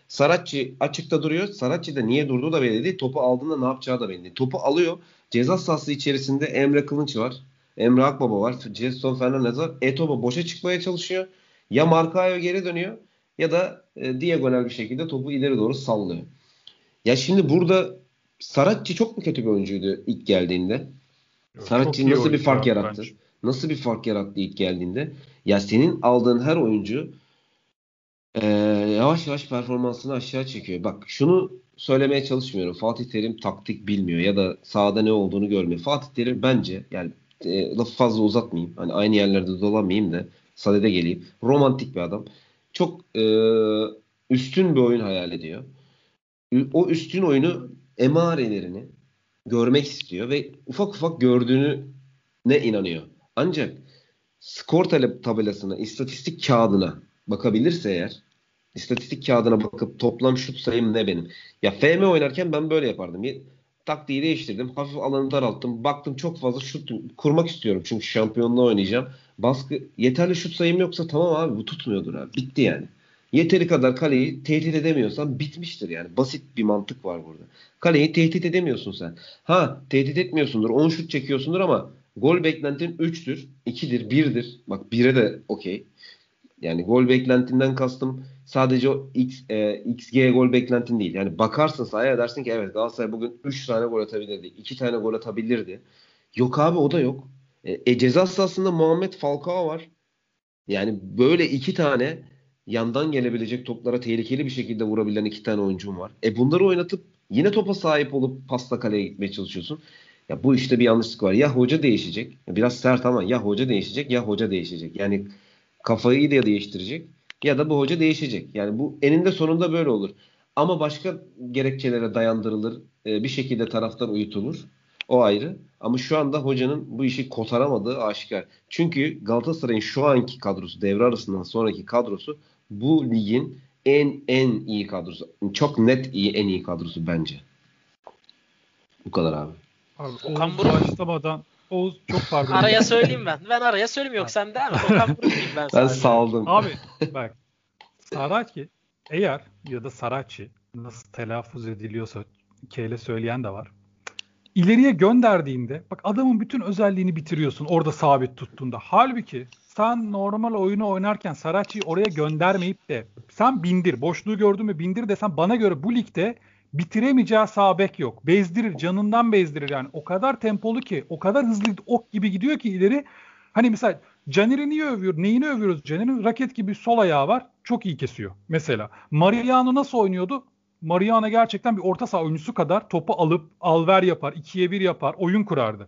Saratçı açıkta duruyor. Saratçı da niye durduğu da belli değil. Topu aldığında ne yapacağı da belli değil. Topu alıyor. Ceza sahası içerisinde Emre Kılınç var. Emre Akbaba var. Jason Fernandez var. Etobo boşa çıkmaya çalışıyor. Ya Markayo geri dönüyor ya da e, diagonal bir şekilde topu ileri doğru sallıyor. Ya şimdi burada Saratçı çok mu kötü bir oyuncuydu ilk geldiğinde? Saratçı nasıl bir fark yarattı? Bence. Nasıl bir fark yarattı ilk geldiğinde? Ya senin aldığın her oyuncu e, yavaş yavaş performansını aşağı çekiyor. Bak şunu söylemeye çalışmıyorum. Fatih Terim taktik bilmiyor ya da sahada ne olduğunu görmüyor. Fatih Terim bence yani e, lafı fazla uzatmayayım. Hani aynı yerlerde dolamayayım da sadede geleyim. Romantik bir adam. Çok e, üstün bir oyun hayal ediyor. O üstün oyunu emarelerini görmek istiyor ve ufak ufak gördüğünü ne inanıyor. Ancak skor tabelasına, istatistik kağıdına bakabilirse eğer istatistik kağıdına bakıp toplam şut sayım ne benim? Ya FM oynarken ben böyle yapardım. Taktiği değiştirdim. Hafif alanı daralttım. Baktım çok fazla şut kurmak istiyorum. Çünkü şampiyonluğa oynayacağım. Baskı yeterli şut sayım yoksa tamam abi bu tutmuyordur abi. Bitti yani. Yeteri kadar kaleyi tehdit edemiyorsan bitmiştir yani. Basit bir mantık var burada. Kaleyi tehdit edemiyorsun sen. Ha tehdit etmiyorsundur. 10 şut çekiyorsundur ama gol beklentin 3'tür, 2'dir, 1'dir. Bak 1'e de okey. Yani gol beklentinden kastım sadece o X, e, XG gol beklentin değil. Yani bakarsın sahaya dersin ki evet Galatasaray bugün 3 tane gol atabilirdi. 2 tane gol atabilirdi. Yok abi o da yok. E, e ceza sahasında Muhammed Falcao var. Yani böyle iki tane yandan gelebilecek toplara tehlikeli bir şekilde vurabilen iki tane oyuncum var. E bunları oynatıp yine topa sahip olup pasta kaleye gitmeye çalışıyorsun. Ya bu işte bir yanlışlık var. Ya hoca değişecek. Biraz sert ama ya hoca değişecek ya hoca değişecek. Yani kafayı da değiştirecek ya da bu hoca değişecek. Yani bu eninde sonunda böyle olur. Ama başka gerekçelere dayandırılır. E, bir şekilde taraftar uyutulur. O ayrı. Ama şu anda hocanın bu işi kotaramadığı aşikar. Çünkü Galatasaray'ın şu anki kadrosu, devre arasından sonraki kadrosu bu ligin en en iyi kadrosu. Çok net iyi en iyi kadrosu bence. Bu kadar abi. Abi Okan Buruk başlamadan Oğuz çok pardon. Araya söyleyeyim ben. Ben araya söyleyeyim yok sen değil mi? Okan Buruk diyeyim ben Ben saldım. Abi bak Saraki eğer ya da Saraçi nasıl telaffuz ediliyorsa K söyleyen de var. İleriye gönderdiğinde bak adamın bütün özelliğini bitiriyorsun orada sabit tuttuğunda. Halbuki sen normal oyunu oynarken Saraçi'yi oraya göndermeyip de sen bindir. Boşluğu gördün mü bindir desen bana göre bu ligde bitiremeyeceği sağ bek yok. Bezdirir, canından bezdirir yani. O kadar tempolu ki, o kadar hızlı ok gibi gidiyor ki ileri. Hani mesela Caner'i niye övüyor? Neyini övüyoruz? Caner'in raket gibi sol ayağı var. Çok iyi kesiyor. Mesela Mariano nasıl oynuyordu? Mariano gerçekten bir orta saha oyuncusu kadar topu alıp alver yapar, ikiye bir yapar, oyun kurardı.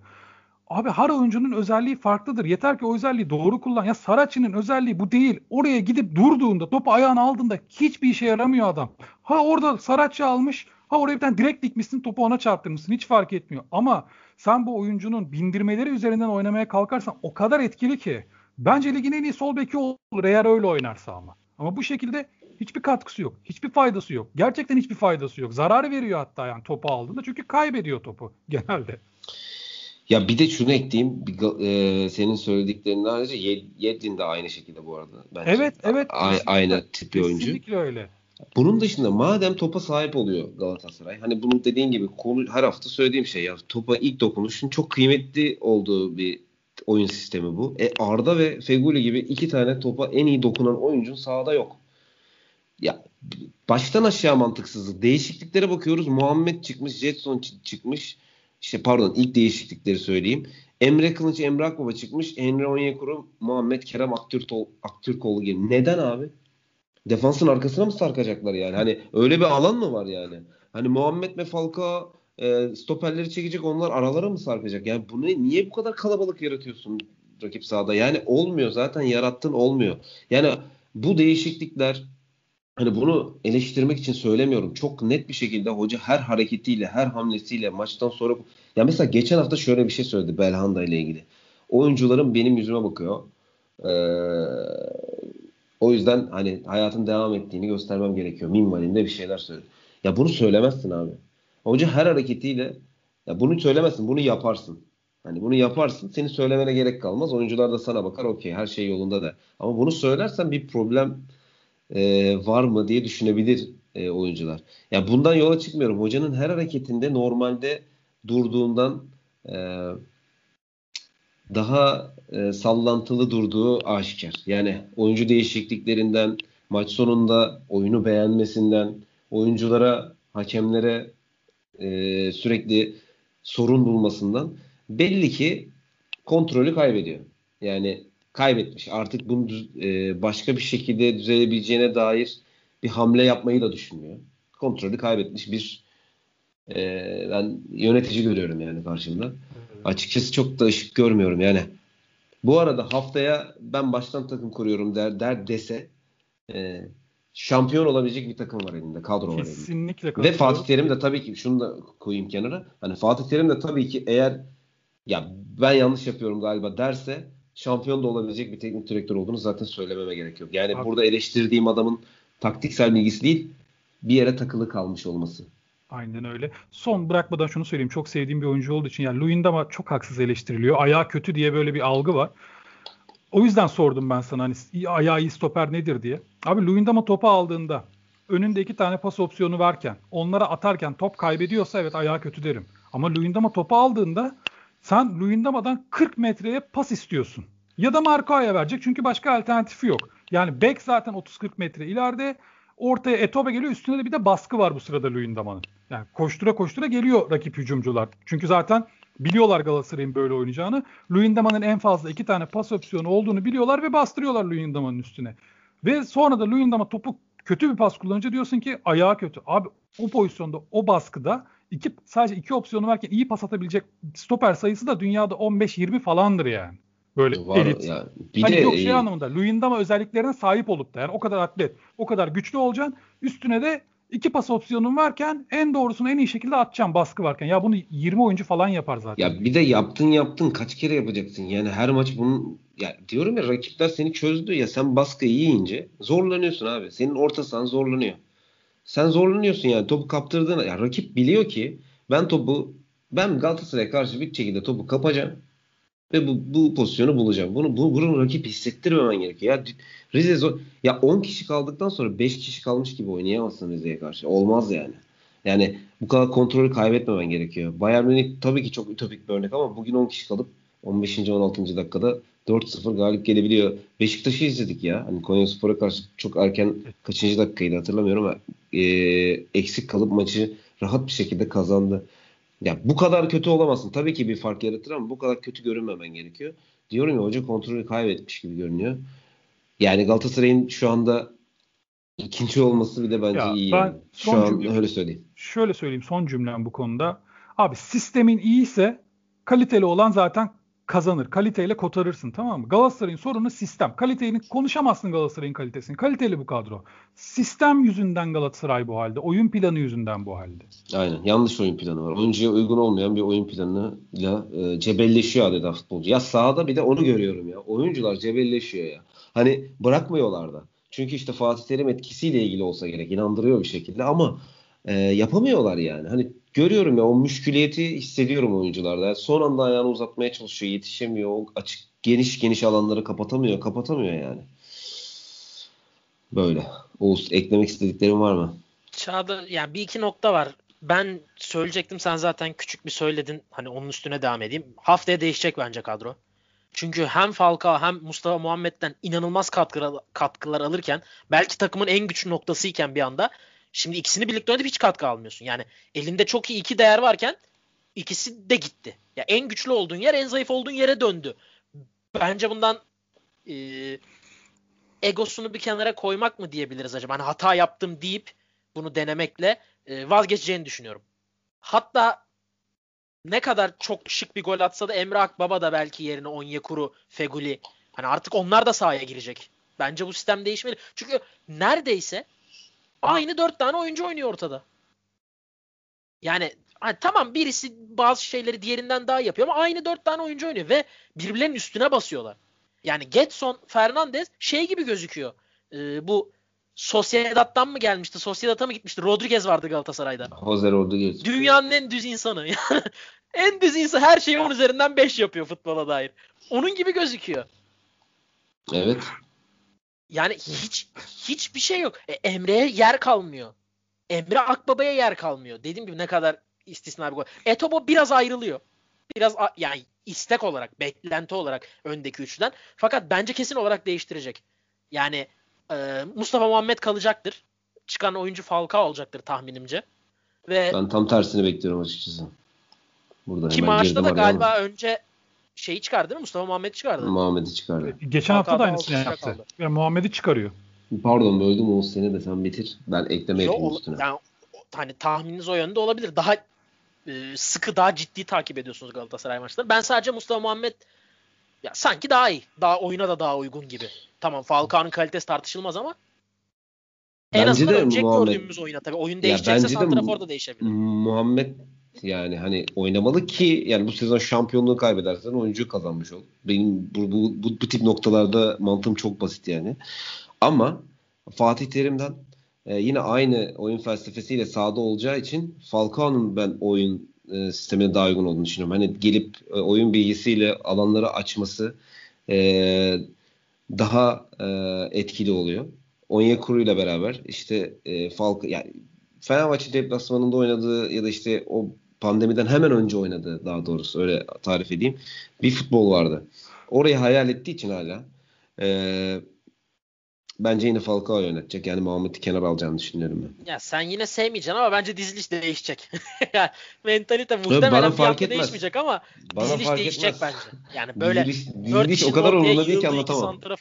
Abi her oyuncunun özelliği farklıdır. Yeter ki o özelliği doğru kullan. Ya Saraçi'nin özelliği bu değil. Oraya gidip durduğunda, topu ayağına aldığında hiçbir işe yaramıyor adam. Ha orada Saraçi almış, ha oraya bir tane direkt dikmişsin, topu ona çarptırmışsın. Hiç fark etmiyor. Ama sen bu oyuncunun bindirmeleri üzerinden oynamaya kalkarsan o kadar etkili ki. Bence ligin en iyi sol beki olur eğer öyle oynarsa ama. Ama bu şekilde hiçbir katkısı yok. Hiçbir faydası yok. Gerçekten hiçbir faydası yok. Zarar veriyor hatta yani topu aldığında. Çünkü kaybediyor topu genelde. Ya bir de şunu ekleyeyim. Bir, e, senin söylediklerinden ayrıca Yedlin de aynı şekilde bu arada. Bence. Evet evet. A- aynı tip bir oyuncu. Kesinlikle öyle. Bunun dışında madem topa sahip oluyor Galatasaray. Hani bunu dediğin gibi konu her hafta söylediğim şey ya topa ilk dokunuşun çok kıymetli olduğu bir oyun sistemi bu. E Arda ve Feguli gibi iki tane topa en iyi dokunan oyuncun sahada yok. Ya baştan aşağı mantıksızlık. Değişikliklere bakıyoruz. Muhammed çıkmış, Jetson çıkmış işte pardon ilk değişiklikleri söyleyeyim. Emre Kılıç, Emre Akbaba çıkmış. Emre Onyekuru, Muhammed Kerem Aktürkol, Aktürkoğlu gibi. Neden abi? Defansın arkasına mı sarkacaklar yani? Hani öyle bir alan mı var yani? Hani Muhammed ve Falcao e, stoperleri çekecek onlar aralara mı sarkacak? Yani bunu niye bu kadar kalabalık yaratıyorsun rakip sahada? Yani olmuyor zaten yarattın olmuyor. Yani bu değişiklikler hani bunu eleştirmek için söylemiyorum. Çok net bir şekilde hoca her hareketiyle, her hamlesiyle maçtan sonra ya mesela geçen hafta şöyle bir şey söyledi Belhanda ile ilgili. Oyuncularım benim yüzüme bakıyor. Ee, o yüzden hani hayatın devam ettiğini göstermem gerekiyor. Minvalinde bir şeyler söyledi. Ya bunu söylemezsin abi. Hoca her hareketiyle ya bunu söylemezsin, bunu yaparsın. Hani bunu yaparsın, seni söylemene gerek kalmaz. Oyuncular da sana bakar, okey her şey yolunda da. Ama bunu söylersen bir problem e, var mı diye düşünebilir e, oyuncular. Ya yani bundan yola çıkmıyorum. Hocanın her hareketinde normalde durduğundan e, daha e, sallantılı durduğu aşikar. Yani oyuncu değişikliklerinden, maç sonunda oyunu beğenmesinden, oyunculara, hakemlere e, sürekli sorun bulmasından belli ki kontrolü kaybediyor. Yani kaybetmiş. Artık bunu e, başka bir şekilde düzelebileceğine dair bir hamle yapmayı da düşünmüyor. Kontrolü kaybetmiş bir e, ben yönetici görüyorum yani karşımda. Evet. Açıkçası çok da ışık görmüyorum yani. Bu arada haftaya ben baştan takım kuruyorum der, der dese e, şampiyon olabilecek bir takım var elinde. Kadro var elinde. Kesinlikle Ve Fatih Terim de tabii ki şunu da koyayım kenara. Hani Fatih Terim de tabii ki eğer ya ben yanlış yapıyorum galiba derse şampiyon da olabilecek bir teknik direktör olduğunu zaten söylememe gerek yok. Yani Abi. burada eleştirdiğim adamın taktiksel bilgisi değil bir yere takılı kalmış olması. Aynen öyle. Son bırakmadan şunu söyleyeyim. Çok sevdiğim bir oyuncu olduğu için yani Luyendama çok haksız eleştiriliyor. Ayağı kötü diye böyle bir algı var. O yüzden sordum ben sana hani ayağı iyi stoper nedir diye. Abi Luyendama topu aldığında önünde iki tane pas opsiyonu varken onlara atarken top kaybediyorsa evet ayağı kötü derim. Ama Luyendama topu aldığında sen Luyendama'dan 40 metreye pas istiyorsun. Ya da Marco'ya verecek çünkü başka alternatifi yok. Yani Beck zaten 30-40 metre ileride. Ortaya Etobe geliyor. Üstünde de bir de baskı var bu sırada Luyendama'nın. Yani koştura koştura geliyor rakip hücumcular. Çünkü zaten biliyorlar Galatasaray'ın böyle oynayacağını. Luyendama'nın en fazla iki tane pas opsiyonu olduğunu biliyorlar ve bastırıyorlar Luyendama'nın üstüne. Ve sonra da Luyendama topu kötü bir pas kullanınca diyorsun ki ayağı kötü. Abi o pozisyonda o baskıda iki sadece iki opsiyonu varken iyi pas atabilecek stoper sayısı da dünyada 15-20 falandır yani. Böyle Var, elit. Ya, bir hani de, yok şey e... anlamında Luyendama özelliklerine sahip olup da yani o kadar atlet, o kadar güçlü olacaksın. Üstüne de iki pas opsiyonun varken en doğrusunu en iyi şekilde atacaksın baskı varken. Ya bunu 20 oyuncu falan yapar zaten. Ya bir de yaptın yaptın kaç kere yapacaksın? Yani her maç bunun ya diyorum ya rakipler seni çözdü ya sen baskıyı yiyince zorlanıyorsun abi. Senin orta sahan zorlanıyor. Sen zorlanıyorsun yani topu kaptırdığında ya rakip biliyor ki ben topu ben Galatasaray'a karşı bir şekilde topu kapacağım ve bu, bu pozisyonu bulacağım. Bunu bu, bunu rakip hissettirmemen gerekiyor. Ya Rize zor. Ya 10 kişi kaldıktan sonra 5 kişi kalmış gibi oynayamazsın Rize'ye karşı. Olmaz yani. Yani bu kadar kontrolü kaybetmemen gerekiyor. Bayern Münih tabii ki çok ütopik bir örnek ama bugün 10 kişi kalıp 15. 16. dakikada 4-0 galip gelebiliyor. Beşiktaş'ı izledik ya. Hani Konya Spor'a karşı çok erken kaçıncı dakikaydı hatırlamıyorum ama e, eksik kalıp maçı rahat bir şekilde kazandı. Ya bu kadar kötü olamazsın. Tabii ki bir fark yaratır ama bu kadar kötü görünmemen gerekiyor. Diyorum ya hoca kontrolü kaybetmiş gibi görünüyor. Yani Galatasaray'ın şu anda ikinci olması bir de bence ya, iyi. Ben yani. Şu an cümle, öyle söyleyeyim. Şöyle söyleyeyim son cümlem bu konuda. Abi sistemin iyiyse kaliteli olan zaten kazanır. Kaliteyle kotarırsın tamam mı? Galatasaray'ın sorunu sistem. Kaliteyi konuşamazsın Galatasaray'ın kalitesini. Kaliteli bu kadro. Sistem yüzünden Galatasaray bu halde. Oyun planı yüzünden bu halde. Aynen. Yanlış oyun planı var. Oyuncuya uygun olmayan bir oyun planıyla e, cebelleşiyor adeta futbolcu. Ya sahada bir de onu görüyorum ya. Oyuncular cebelleşiyor ya. Hani bırakmıyorlar da. Çünkü işte Fatih Terim etkisiyle ilgili olsa gerek. inandırıyor bir şekilde ama e, yapamıyorlar yani. Hani görüyorum ya o müşküliyeti hissediyorum oyuncularda. Son anda ayağını uzatmaya çalışıyor, yetişemiyor. O açık geniş geniş alanları kapatamıyor, kapatamıyor yani. Böyle. Oğuz eklemek istediklerin var mı? Çağda yani bir iki nokta var. Ben söyleyecektim sen zaten küçük bir söyledin. Hani onun üstüne devam edeyim. Haftaya değişecek bence kadro. Çünkü hem Falcao hem Mustafa Muhammed'den inanılmaz katkılar, katkılar alırken belki takımın en güçlü noktasıyken bir anda Şimdi ikisini birlikte oynayıp hiç katkı almıyorsun. Yani elinde çok iyi iki değer varken ikisi de gitti. Ya en güçlü olduğun yer en zayıf olduğun yere döndü. Bence bundan e, egosunu bir kenara koymak mı diyebiliriz acaba? Hani hata yaptım deyip bunu denemekle e, vazgeçeceğini düşünüyorum. Hatta ne kadar çok şık bir gol atsa da Emre Akbaba da belki yerine Onyekuru, Feguli hani artık onlar da sahaya girecek. Bence bu sistem değişmeli. Çünkü neredeyse Aynı dört tane oyuncu oynuyor ortada. Yani hani tamam birisi bazı şeyleri diğerinden daha yapıyor ama aynı dört tane oyuncu oynuyor ve birbirlerinin üstüne basıyorlar. Yani Getson, Fernandez şey gibi gözüküyor. Ee, bu Sociedad'dan mı gelmişti? Sociedad'a mı gitmişti? Rodriguez vardı Galatasaray'da. Jose Rodriguez. Dünyanın en düz insanı. Yani en düz insan her şeyi onun üzerinden 5 yapıyor futbola dair. Onun gibi gözüküyor. Evet. Yani hiç hiçbir şey yok. E, Emre'ye yer kalmıyor. Emre Akbaba'ya yer kalmıyor. Dediğim gibi ne kadar istisna bir gol. Etobo biraz ayrılıyor. Biraz yani istek olarak, beklenti olarak öndeki üçten. Fakat bence kesin olarak değiştirecek. Yani e, Mustafa Muhammed kalacaktır. Çıkan oyuncu Falcao olacaktır tahminimce. Ve ben tam tersini bekliyorum açıkçası. Burada ki maçta da galiba ama. önce şeyi çıkardı değil mi? Mustafa Muhammed'i çıkardı. Muhammed'i çıkardı. Geçen hafta da aynısını yaptı. Yani Muhammed'i çıkarıyor. Pardon böldüm Oğuz seni de sen bitir. Ben ekleme Yo, yapayım üstüne. Yani, hani tahmininiz o yönde olabilir. Daha e, sıkı daha ciddi takip ediyorsunuz Galatasaray maçları. Ben sadece Mustafa Muhammed ya sanki daha iyi. Daha oyuna da daha uygun gibi. Tamam Falcao'nun kalitesi tartışılmaz ama en bence azından de önceki Muhammed, gördüğümüz oyuna tabii. Oyun değişecekse Santrafor da değişebilir. Muhammed yani hani oynamalı ki yani bu sezon şampiyonluğu kaybedersen oyuncu kazanmış ol. Benim bu, bu, bu, bu tip noktalarda mantığım çok basit yani. Ama Fatih Terim'den e, yine aynı oyun felsefesiyle sahada olacağı için Falcao'nun ben oyun e, sistemine daha uygun olduğunu düşünüyorum. Hani gelip e, oyun bilgisiyle alanları açması e, daha e, etkili oluyor. Onyekuru ile beraber işte e, Falcao yani Fenerbahçe deplasmanında oynadığı ya da işte o pandemiden hemen önce oynadığı daha doğrusu öyle tarif edeyim. Bir futbol vardı. Orayı hayal ettiği için hala e, bence yine Falcao yönetecek. Yani Muhammed'i kenar alacağını düşünüyorum ben. Ya sen yine sevmeyeceksin ama bence diziliş değişecek. yani mentalite muhtemelen bana fark etmez. değişmeyecek ama bana diziliş fark değişecek etmez. bence. Yani böyle diziliş, diziliş o kadar umurumda değil ki anlatamam. ya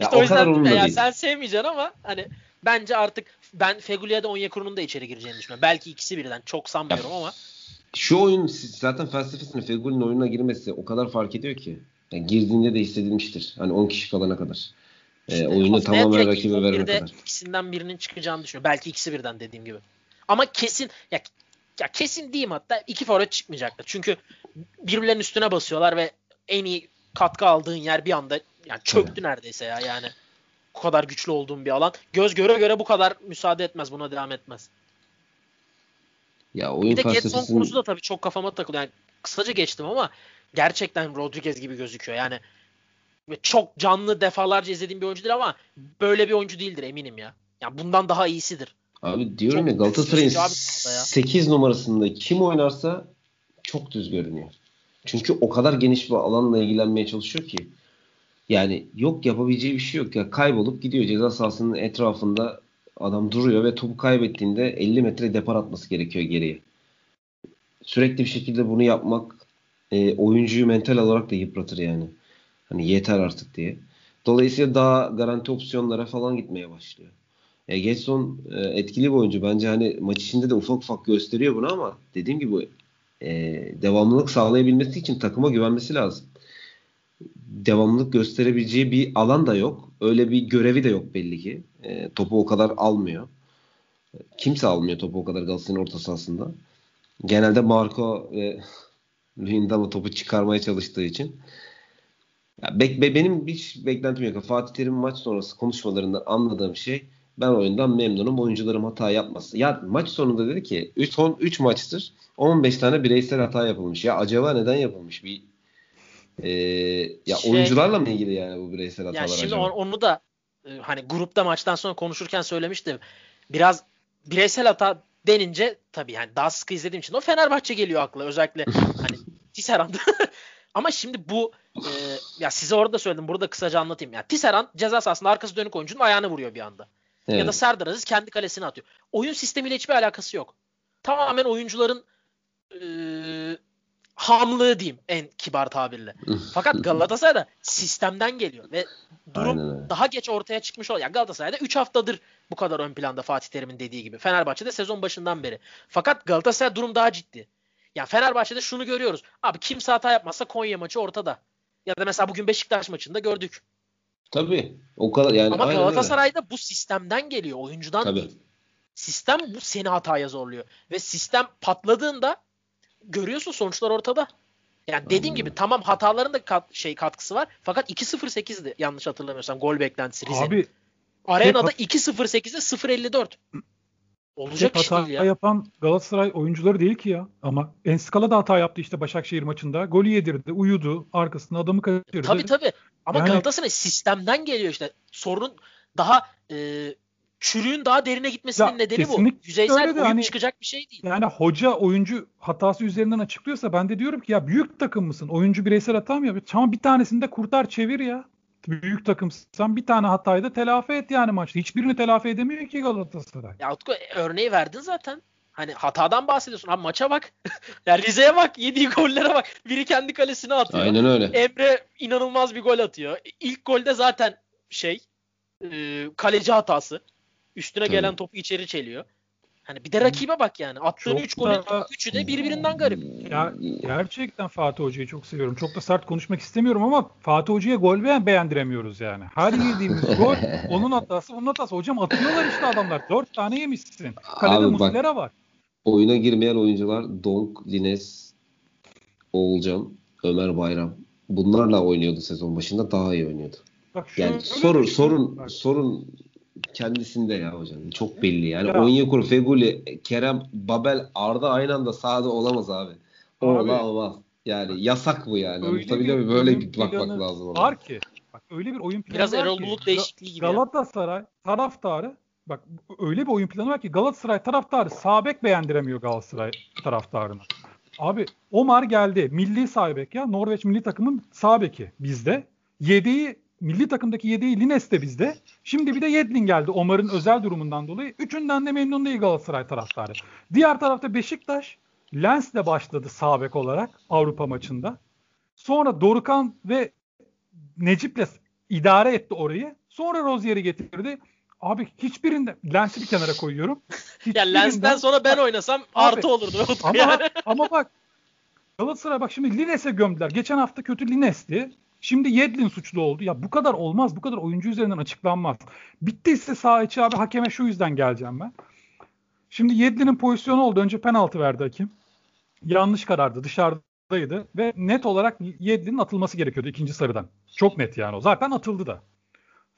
işte o, o kadar umurumda değil. Sen sevmeyeceksin ama hani bence artık ben Fegulia'da Onyekuru'nun da içeri gireceğini düşünüyorum. Belki ikisi birden. Çok sanmıyorum ama. Şu oyun zaten felsefesinde Feguli'nin oyuna girmesi o kadar fark ediyor ki. Yani girdiğinde de hissedilmiştir. Hani 10 kişi kalana kadar. Ee, işte, e, oyunu tamamen rakibe verene kadar. ikisinden birinin çıkacağını düşünüyorum. Belki ikisi birden dediğim gibi. Ama kesin ya, ya kesin diyeyim hatta iki forvet çıkmayacaktır. Çünkü birbirlerinin üstüne basıyorlar ve en iyi katkı aldığın yer bir anda yani çöktü evet. neredeyse ya yani. Bu kadar güçlü olduğum bir alan. Göz göre göre bu kadar müsaade etmez. Buna devam etmez. Ya oyun bir de. Getson konusu da tabii çok kafama takılıyor. Yani kısaca geçtim ama gerçekten Rodriguez gibi gözüküyor. Yani çok canlı defalarca izlediğim bir oyuncu değil ama böyle bir oyuncu değildir eminim ya. Yani bundan daha iyisidir. Abi diyorum çok ya Galatasaray'ın 8 numarasında kim oynarsa çok düz görünüyor. Çünkü o kadar geniş bir alanla ilgilenmeye çalışıyor ki. Yani yok yapabileceği bir şey yok. Ya kaybolup gidiyor ceza sahasının etrafında adam duruyor ve topu kaybettiğinde 50 metre depar atması gerekiyor geriye. Sürekli bir şekilde bunu yapmak e, oyuncuyu mental olarak da yıpratır yani. Hani yeter artık diye. Dolayısıyla daha garanti opsiyonlara falan gitmeye başlıyor. E, Getson e, etkili bir oyuncu. Bence hani maç içinde de ufak ufak gösteriyor bunu ama dediğim gibi e, devamlılık sağlayabilmesi için takıma güvenmesi lazım. Devamlılık gösterebileceği bir alan da yok. Öyle bir görevi de yok belli ki. E, topu o kadar almıyor. Kimse almıyor topu o kadar Galatasaray'ın orta sahasında. Genelde Marco ve Luyendama topu çıkarmaya çalıştığı için. Ya be, be, benim hiç beklentim yok. Fatih Terim maç sonrası konuşmalarından anladığım şey ben oyundan memnunum. Oyuncularım hata yapması. Ya maç sonunda dedi ki son 3 maçtır 15 tane bireysel hata yapılmış. Ya acaba neden yapılmış? Bir e, ya şey, oyuncularla mı ilgili yani bu bireysel hatalar ya şimdi acaba? onu da e, hani grupta maçtan sonra konuşurken söylemiştim. Biraz bireysel hata denince tabii yani daha sıkı izlediğim için o Fenerbahçe geliyor akla özellikle hani Tisserand. Ama şimdi bu e, ya size orada söyledim burada kısaca anlatayım. Yani Tisserand ceza sahasında arkası dönük oyuncunun ayağını vuruyor bir anda. Evet. Ya da Serdar Aziz kendi kalesine atıyor. Oyun sistemiyle hiçbir alakası yok. Tamamen oyuncuların e, hamlığı diyeyim en kibar tabirle. Fakat Galatasaray'da sistemden geliyor ve durum daha geç ortaya çıkmış oluyor. Yani Galatasaray'da 3 haftadır bu kadar ön planda Fatih Terim'in dediği gibi. Fenerbahçe'de sezon başından beri. Fakat Galatasaray durum daha ciddi. Yani Fenerbahçe'de şunu görüyoruz. Abi kimse hata yapmazsa Konya maçı ortada. Ya da mesela bugün Beşiktaş maçında gördük. Tabii. O kadar yani. Ama Galatasaray'da bu sistemden geliyor. Oyuncudan Tabii. değil. Sistem bu seni hataya zorluyor. Ve sistem patladığında görüyorsun sonuçlar ortada. Yani dediğim gibi tamam hataların da kat, şey katkısı var. Fakat 2-0-8'di yanlış hatırlamıyorsam gol beklentisi Rize'nin. Abi Arena'da 2-0-8'de 0-54. Olacak iş değil ya. yapan Galatasaray oyuncuları değil ki ya. Ama Enskala da hata yaptı işte Başakşehir maçında. Golü yedirdi, uyudu, arkasında adamı kaçırdı. Tabii tabii. Ama yani... Galatasaray sistemden geliyor işte. Sorun daha e, çürüğün daha derine gitmesinin ya, nedeni bu. Yüzeysel oyun hani, çıkacak bir şey değil. Yani hoca oyuncu hatası üzerinden açıklıyorsa ben de diyorum ki ya büyük takım mısın? Oyuncu bireysel hata mı yapıyor? Tamam bir tanesini de kurtar çevir ya. Büyük takımsan bir tane hatayı da telafi et yani maçta. Hiçbirini telafi edemiyor ki Galatasaray. Ya Utku örneği verdin zaten. Hani hatadan bahsediyorsun. Abi maça bak. ya Rize'ye bak. Yediği gollere bak. Biri kendi kalesine atıyor. Aynen öyle. Emre inanılmaz bir gol atıyor. İlk golde zaten şey e, kaleci hatası. Üstüne Tabii. gelen topu içeri çeliyor. Hani bir de rakibe bak yani. Attığın 3 golün 3'ü de birbirinden garip. Ya gerçekten Fatih Hoca'yı çok seviyorum. Çok da sert konuşmak istemiyorum ama Fatih Hoca'ya gol beğen beğendiremiyoruz yani. Her yediğimiz gol onun hatası, onun hatası. Hocam atıyorlar işte adamlar. 4 tane yemişsin. Kalede Abi Muslera var. Oyuna girmeyen oyuncular Donk, Lines, Oğulcan, Ömer Bayram. Bunlarla oynuyordu sezon başında daha iyi oynuyordu. Bak yani sorun sorun sorun kendisinde ya hocam. Çok belli yani. Ya. Onyekuru, Feguli, Kerem, Babel, Arda aynı anda sahada olamaz abi. O abi, olmaz. Yani yasak bu yani. Anlatabiliyor muyum? Böyle bir bakmak lazım ona. Var ki. Bak öyle bir oyun planı Biraz var Erol Bulut değişikliği gibi. Galatasaray taraftarı bak öyle bir oyun planı var ki Galatasaray taraftarı sabek beğendiremiyor Galatasaray taraftarına. Abi Omar geldi. Milli sabek ya. Norveç milli takımın sabeki bizde. Yedeği milli takımdaki yedeği Lines de bizde. Şimdi bir de Yedlin geldi Omar'ın özel durumundan dolayı. Üçünden de memnun değil Galatasaray taraftarı. Diğer tarafta Beşiktaş Lens de başladı sabek olarak Avrupa maçında. Sonra Dorukan ve Necip'le idare etti orayı. Sonra Rozier'i getirdi. Abi hiçbirinde Lens'i bir kenara koyuyorum. ya Lens'ten sonra ben oynasam abi, artı olurdu. Ama, yani. ama bak Galatasaray bak şimdi Lines'e gömdüler. Geçen hafta kötü Lines'ti. Şimdi Yedlin suçlu oldu. Ya bu kadar olmaz. Bu kadar oyuncu üzerinden açıklanmaz. Bittiyse sağ içi abi hakeme şu yüzden geleceğim ben. Şimdi Yedlin'in pozisyonu oldu. Önce penaltı verdi hakim. Yanlış karardı. Dışarıdaydı. Ve net olarak Yedlin'in atılması gerekiyordu ikinci sarıdan. Çok net yani o. Zaten atıldı da.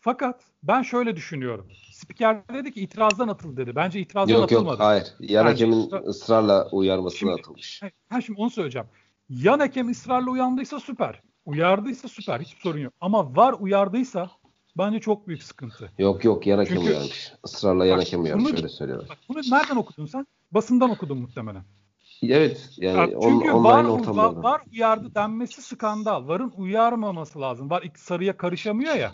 Fakat ben şöyle düşünüyorum. Spiker dedi ki itirazdan atıldı dedi. Bence itirazdan yok, atılmadı. Yok yok hayır. Yan hakemin ısrarla uyarmasına şimdi, atılmış. Ha, şimdi onu söyleyeceğim. Yan hakem ısrarla uyandıysa süper. Uyardıysa süper. Hiçbir sorun yok. Ama var uyardıysa bence çok büyük sıkıntı. Yok yok yan hakem uyarmış. Israrla yan hakem uyarmış. Öyle söylüyorlar. Bak, bunu nereden okudun sen? Basından okudun muhtemelen. Evet yani ya çünkü on, var, var, var uyardı denmesi skandal. Varın uyarmaması lazım. Var sarıya karışamıyor ya.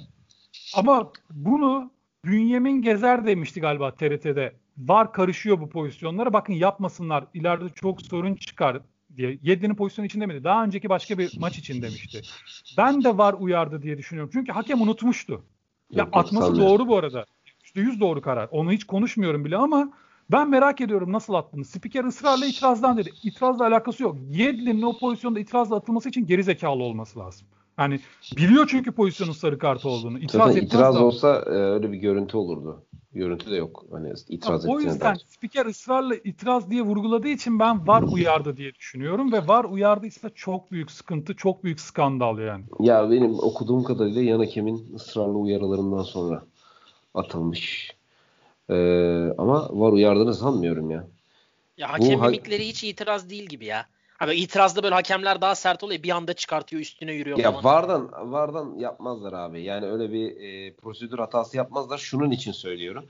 Ama bunu Bünyemin Gezer demişti galiba TRT'de. Var karışıyor bu pozisyonlara. Bakın yapmasınlar. İleride çok sorun çıkar diye. Yedlin'in pozisyonu için demedi. Daha önceki başka bir maç için demişti. Ben de var uyardı diye düşünüyorum. Çünkü hakem unutmuştu. Ya yok, atması doğru bu arada. %100 doğru karar. Onu hiç konuşmuyorum bile ama ben merak ediyorum nasıl attığını. Spiker ısrarla itirazdan dedi. İtirazla alakası yok. Yedlin'in o pozisyonda itirazla atılması için geri zekalı olması lazım. Yani biliyor çünkü pozisyonun sarı kartı olduğunu. İtiraz, Zaten itiraz da. olsa e, öyle bir görüntü olurdu. Görüntü de yok. Hani itiraz ya, O yüzden der. spiker ısrarla itiraz diye vurguladığı için ben var uyardı diye düşünüyorum ve var uyardıysa çok büyük sıkıntı, çok büyük skandal yani. Ya benim okuduğum kadarıyla yan hakemin ısrarlı uyarılarından sonra atılmış. Ee, ama var uyardığını sanmıyorum ya. Ya hakem Bu, mimikleri hiç itiraz değil gibi ya. Abi itirazda böyle hakemler daha sert oluyor. Bir anda çıkartıyor üstüne yürüyor ya falan. Vardan, vardan yapmazlar abi. Yani öyle bir e, prosedür hatası yapmazlar. Şunun için söylüyorum.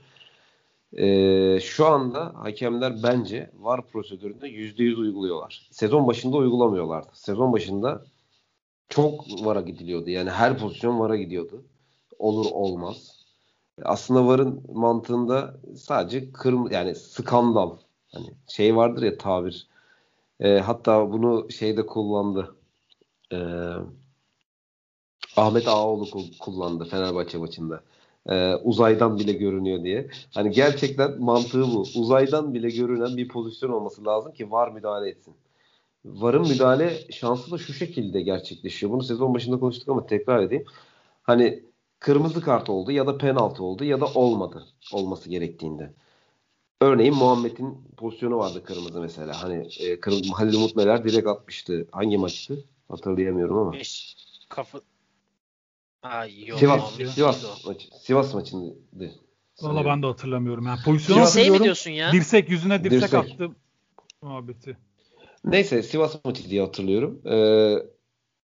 E, şu anda hakemler bence var prosedüründe %100 uyguluyorlar. Sezon başında uygulamıyorlardı. Sezon başında çok vara gidiliyordu. Yani her pozisyon vara gidiyordu. Olur olmaz. Aslında varın mantığında sadece kırm yani skandal. Hani şey vardır ya tabir e, hatta bunu şeyde kullandı. E, Ahmet Ağaoğlu kullandı Fenerbahçe maçında. E, uzaydan bile görünüyor diye. Hani gerçekten mantığı bu. Uzaydan bile görünen bir pozisyon olması lazım ki VAR müdahale etsin. VAR'ın müdahale şansı da şu şekilde gerçekleşiyor. Bunu sezon başında konuştuk ama tekrar edeyim. Hani kırmızı kart oldu ya da penaltı oldu ya da olmadı olması gerektiğinde. Örneğin Muhammed'in pozisyonu vardı kırmızı mesela. Hani e, kırmızı, Halil Umut Meler direkt atmıştı. Hangi maçtı? Hatırlayamıyorum ama. Beş kafa Ay, yok, Sivas, Sivas, maçı, Sivas maçıydı. Valla ben de hatırlamıyorum. Yani pozisyonu Sivas, şey mi diyorsun ya? Dirsek yüzüne dirsek, dirsek. attı muhabbeti. Neyse Sivas maçı diye hatırlıyorum. Ee,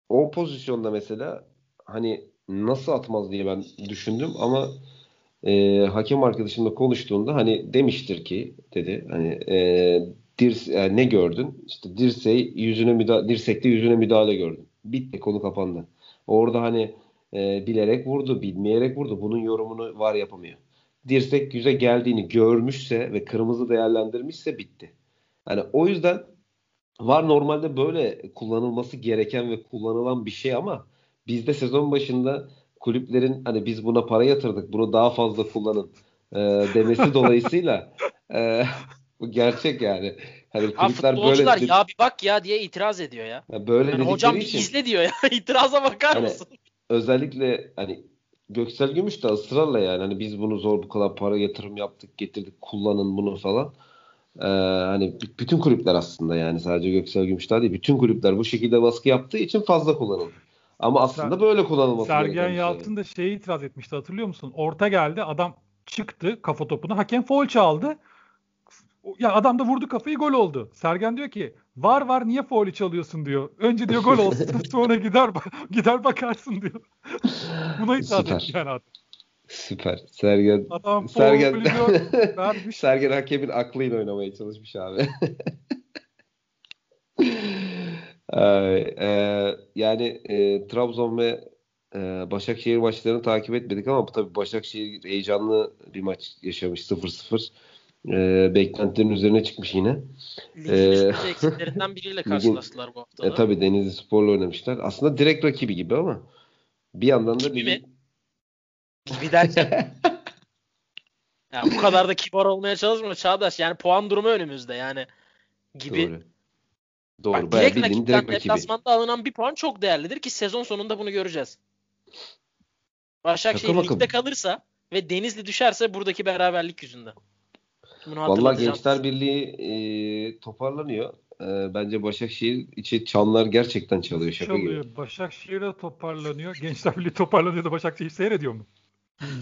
o pozisyonda mesela hani nasıl atmaz diye ben düşündüm ama e, hakem arkadaşımla konuştuğunda hani demiştir ki dedi hani e, dirs yani ne gördün? İşte dirseği yüzüne müdahale, dirsekte yüzüne müdahale gördüm. Bitti konu kapandı. Orada hani e, bilerek vurdu, bilmeyerek vurdu. Bunun yorumunu var yapamıyor. Dirsek yüze geldiğini görmüşse ve kırmızı değerlendirmişse bitti. Hani o yüzden var normalde böyle kullanılması gereken ve kullanılan bir şey ama bizde sezon başında kulüplerin hani biz buna para yatırdık bunu daha fazla kullanın e, demesi dolayısıyla e, bu gerçek yani. Hani kulüpler ha, böyle ya bir bak ya diye itiraz ediyor ya. ya böyle yani hocam bir için, izle diyor ya. İtiraza bakar hani, mısın? Özellikle hani Göksel Gümüş de ısrarla yani hani biz bunu zor bu kadar para yatırım yaptık getirdik kullanın bunu falan. Ee, hani bütün kulüpler aslında yani sadece Göksel Gümüş daha değil bütün kulüpler bu şekilde baskı yaptığı için fazla kullanıldı. Ama aslında Ser, böyle kullanılması Sergen Yalçın da şeye itiraz etmişti hatırlıyor musun? Orta geldi adam çıktı kafa topuna. Hakem foul çaldı. Ya adam da vurdu kafayı gol oldu. Sergen diyor ki var var niye faulü çalıyorsun diyor. Önce diyor gol olsun sonra gider gider bakarsın diyor. Buna ithaf etti yani adam. Süper. Sergen adam Sergen. Sergen hakemin aklıyla oynamaya çalışmış abi. ee, yani e, Trabzon ve e, Başakşehir maçlarını takip etmedik ama bu tabii Başakşehir heyecanlı bir maç yaşamış 0-0 e, beklentilerin üzerine çıkmış yine. Ligin ee, eksiklerinden biriyle karşılaştılar bu hafta. E, tabii Denizli Spor'la oynamışlar. Aslında direkt rakibi gibi ama bir yandan da gibi mi? Gibi derken ya bu kadar da kibar olmaya çalışma Çağdaş. Yani puan durumu önümüzde yani gibi. Doğru. Doğru. Bak, direkt rakipten direkt rakibi. deplasmanda alınan bir puan çok değerlidir ki sezon sonunda bunu göreceğiz. Başakşehir ligde kalırsa ve Denizli düşerse buradaki beraberlik yüzünden. Vallahi Gençler Birliği e, toparlanıyor. E, bence Başakşehir içi çanlar gerçekten çalıyor şaka çalıyor. gibi. Başakşehir de toparlanıyor. Gençler Birliği toparlanıyor da Başakşehir seyrediyor mu?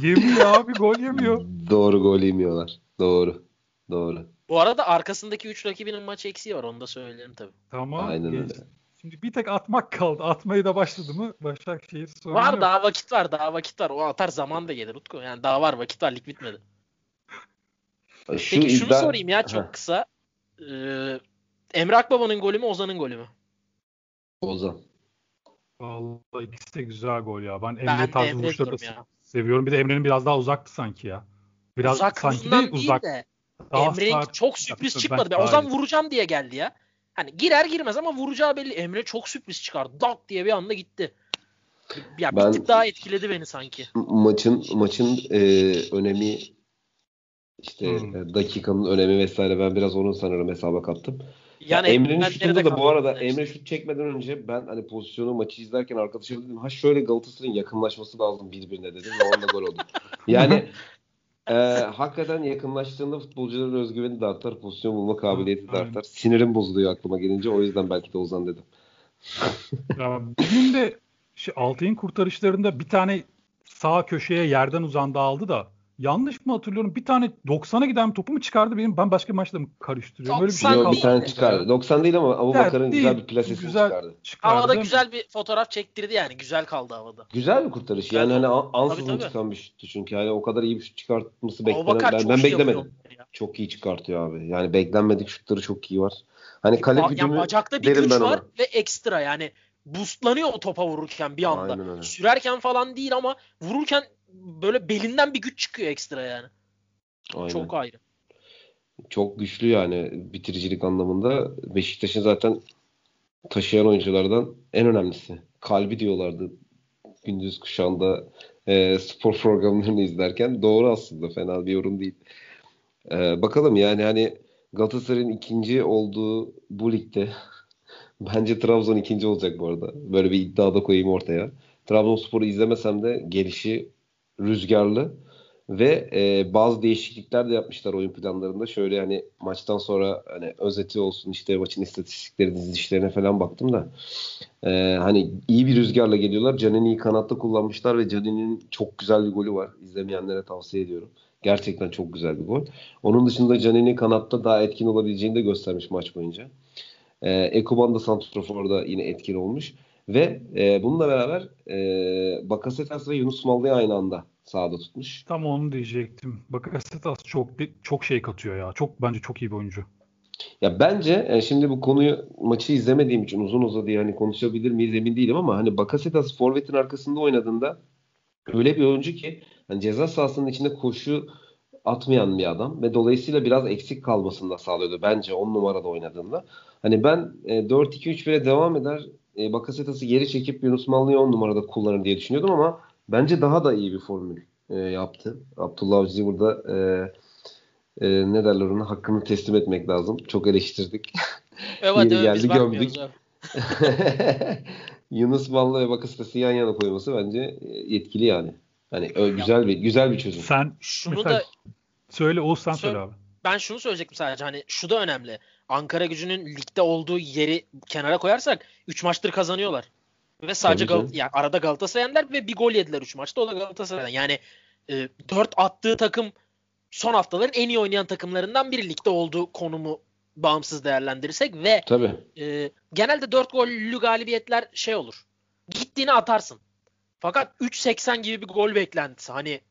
Yemiyor abi gol yemiyor. Doğru gol yemiyorlar. Doğru. Doğru. Bu arada arkasındaki 3 rakibinin maç eksiği var onu da söyleyelim tabii. Tamam. Aynen öyle. Şimdi bir tek atmak kaldı. Atmayı da başladı mı Başakşehir sorun Var yok. daha vakit var daha vakit var. O atar zaman da gelir Utku. Yani daha var vakit var lig bitmedi. Şu Peki şunu iddia... sorayım ya çok kısa. Ee, Emre Akbaba'nın golü mü Ozan'ın golü mü? Ozan. Vallahi ikisi de güzel gol ya. Ben Emre tarzı vuruşları da seviyorum. Bir de Emre'nin biraz daha uzaktı sanki ya. Biraz uzak sanki değil, uzak. De, Emre'nin çok sürpriz çıkmadı. Ben Ozan vuracağım diye geldi ya. Hani girer girmez ama vuracağı belli. Emre çok sürpriz çıkardı. Dak diye bir anda gitti. Ya ben, bir tık daha etkiledi beni sanki. Maçın maçın e, önemi işte hmm. E, dakikanın önemi vesaire ben biraz onu sanırım hesaba kattım. Yani ya Emre'nin şutunda da bu arada işte. Emre şut çekmeden önce ben hani pozisyonu maçı izlerken arkadaşıma dedim ha şöyle Galatasaray'ın yakınlaşması lazım birbirine dedim ve onda gol oldu. Yani e, hakikaten yakınlaştığında futbolcuların özgüveni de artar, pozisyon bulma kabiliyeti de artar. Sinirim bozuluyor aklıma gelince o yüzden belki de Ozan dedim. ya, bugün de şey, Altay'ın kurtarışlarında bir tane sağ köşeye yerden uzandı aldı da yanlış mı hatırlıyorum? Bir tane 90'a giden topu mu çıkardı benim? Ben başka maçta mı karıştırıyorum? Öyle bir şey Yok, bir tane çıkardı. 90 değil ama Abu Bakar'ın güzel bir plasesini güzel çıkardı. çıkardı. Havada güzel bir fotoğraf çektirdi yani. Güzel kaldı havada. Güzel bir kurtarış. Yani hani ansızın çıkan bir şuttu çünkü. Yani o kadar iyi bir şut çıkartması beklenen ben, ben beklemedim. Çok iyi çıkartıyor abi. Yani beklenmedik şutları çok iyi var. Hani kale ba- gücünü yani bacakta bir güç var ona. ve ekstra yani boostlanıyor o topa vururken bir anda. Sürerken falan değil ama vururken böyle belinden bir güç çıkıyor ekstra yani. Aynen. Çok ayrı. Çok güçlü yani bitiricilik anlamında. Beşiktaş'ın zaten taşıyan oyunculardan en önemlisi. Kalbi diyorlardı gündüz kuşağında e, spor programlarını izlerken. Doğru aslında fena bir yorum değil. E, bakalım yani hani Galatasaray'ın ikinci olduğu bu ligde bence Trabzon ikinci olacak bu arada. Böyle bir iddia da koyayım ortaya. Trabzonspor'u izlemesem de gelişi rüzgarlı ve e, bazı değişiklikler de yapmışlar oyun planlarında. Şöyle hani maçtan sonra hani özeti olsun işte maçın istatistikleri dizilişlerine falan baktım da e, hani iyi bir rüzgarla geliyorlar. Canini'yi kanatta kullanmışlar ve Canini'nin çok güzel bir golü var. İzlemeyenlere tavsiye ediyorum. Gerçekten çok güzel bir gol. Onun dışında Canini kanatta daha etkin olabileceğini de göstermiş maç boyunca. E, Ekuban da Santrofor'da yine etkin olmuş. Ve e, bununla beraber e, Bakasetas ve Yunus Mallı'yı aynı anda sahada tutmuş. Tam onu diyecektim. Bakasetas çok çok şey katıyor ya. Çok bence çok iyi bir oyuncu. Ya bence e, şimdi bu konuyu maçı izlemediğim için uzun uzadı yani konuşabilir miyiz emin değilim ama hani Bakasetas forvetin arkasında oynadığında öyle bir oyuncu ki hani ceza sahasının içinde koşu atmayan bir adam ve dolayısıyla biraz eksik kalmasını da sağlıyordu bence 10 numarada oynadığında. Hani ben e, 4-2-3-1'e devam eder e, Bakasetas'ı geri çekip Yunus Mallı'yı 10 numarada kullanır diye düşünüyordum ama bence daha da iyi bir formül e, yaptı. Abdullah Avcı'yı burada e, e, ne derler ona hakkını teslim etmek lazım. Çok eleştirdik. Evet, Yeri geldi gömdük. Yunus Mallı ve Bakasetas'ı yan yana koyması bence e, yetkili yani. Hani güzel bir güzel bir çözüm. Sen şunu da söyle Oğuzhan söyle abi. Ben şunu söyleyecektim sadece hani şu da önemli. Ankara gücünün ligde olduğu yeri kenara koyarsak 3 maçtır kazanıyorlar. Ve sadece Gal- yani arada Galatasaray yendiler ve bir gol yediler 3 maçta o da Galatasaray'dan. Yani e, 4 attığı takım son haftaların en iyi oynayan takımlarından biri ligde olduğu konumu bağımsız değerlendirirsek ve Tabii. E, genelde 4 gollü galibiyetler şey olur. Gittiğini atarsın. Fakat 3.80 gibi bir gol beklentisi. Hani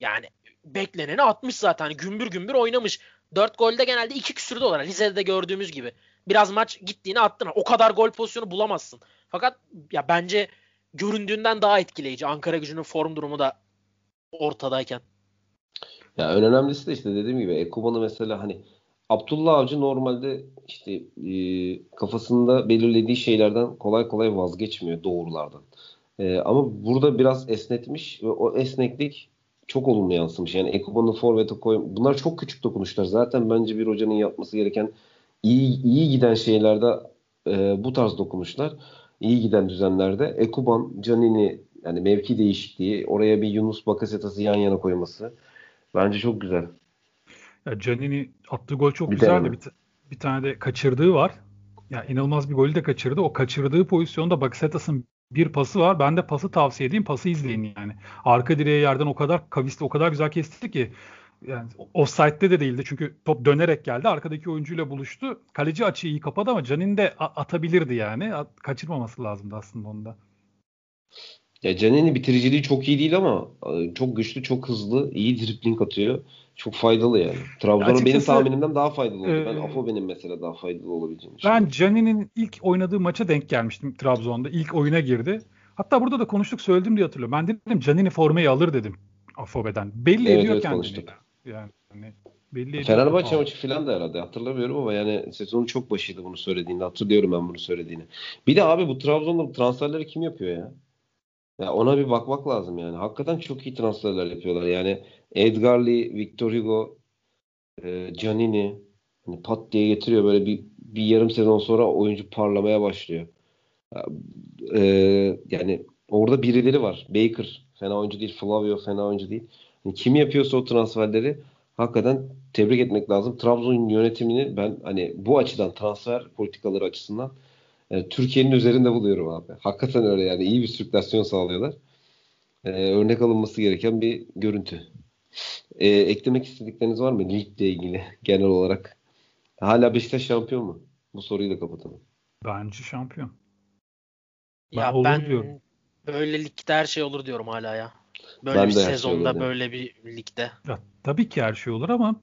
yani bekleneni atmış zaten. Gümbür gümbür oynamış. 4 golde genelde 2 küsürde olur. Rize'de de gördüğümüz gibi. Biraz maç gittiğini attın. O kadar gol pozisyonu bulamazsın. Fakat ya bence göründüğünden daha etkileyici. Ankara gücünün form durumu da ortadayken. Ya en önemlisi de işte dediğim gibi Ekuban'ı mesela hani Abdullah Avcı normalde işte e, kafasında belirlediği şeylerden kolay kolay vazgeçmiyor doğrulardan. E, ama burada biraz esnetmiş ve o esneklik çok olumlu yansımış. Yani Ekuban'ı forvete koy. Bunlar çok küçük dokunuşlar. Zaten bence bir hocanın yapması gereken iyi iyi giden şeylerde e, bu tarz dokunuşlar. iyi giden düzenlerde Ekuban, Canini yani mevki değişikliği, oraya bir Yunus Bakasetas'ı yan yana koyması bence çok güzel. Ya Canini attığı gol çok bir güzeldi. Bir, bir tane de kaçırdığı var. Ya inanılmaz bir golü de kaçırdı. O kaçırdığı pozisyonda Bakasetas'ın bir pası var. Ben de pası tavsiye edeyim. Pası izleyin yani. Arka direğe yerden o kadar kavisli, o kadar güzel kesti ki yani offside'de de değildi. Çünkü top dönerek geldi. Arkadaki oyuncuyla buluştu. Kaleci açıyı iyi kapadı ama Canin de atabilirdi yani. At, kaçırmaması lazımdı aslında onda. Ya Canini bitiriciliği çok iyi değil ama e, çok güçlü, çok hızlı, iyi dribling atıyor. Çok faydalı yani. Trabzon'un benim tahminimden daha faydalı oldu. E, ben Afo benim mesela daha faydalı olabileceğini Ben Canini'nin ilk oynadığı maça denk gelmiştim Trabzon'da. İlk oyuna girdi. Hatta burada da konuştuk söyledim diye hatırlıyorum. Ben dedim Canini formayı alır dedim Afobe'den. Belli evet, ediyor evet, kendini. Konuştuk. Yani hani belli. Fenerbahçe maçı falan da herhalde hatırlamıyorum ama yani sezonun çok başıydı bunu söylediğinde. Hatırlıyorum ben bunu söylediğini. Bir de abi bu Trabzon'da transferleri kim yapıyor ya? Ya ona bir bakmak lazım yani. Hakikaten çok iyi transferler yapıyorlar. Yani Edgar Lee, Victor Hugo, e, Canini hani pat diye getiriyor böyle bir, bir yarım sezon sonra oyuncu parlamaya başlıyor. E, yani orada birileri var. Baker fena oyuncu değil. Flavio fena oyuncu değil. Yani kim yapıyorsa o transferleri hakikaten tebrik etmek lazım. Trabzon yönetimini ben hani bu açıdan transfer politikaları açısından e, Türkiye'nin üzerinde buluyorum abi. Hakikaten öyle yani iyi bir sirkülasyon sağlıyorlar. E, örnek alınması gereken bir görüntü. E, eklemek istedikleriniz var mı ligle ilgili genel olarak? Hala Beşiktaş şampiyon mu? Bu soruyu da kapatalım. Bence şampiyon. Ben ya ben diyorum. böyle ligde her şey olur diyorum hala ya. Böyle ben bir şey sezonda şey böyle bir ligde. Ya, tabii ki her şey olur ama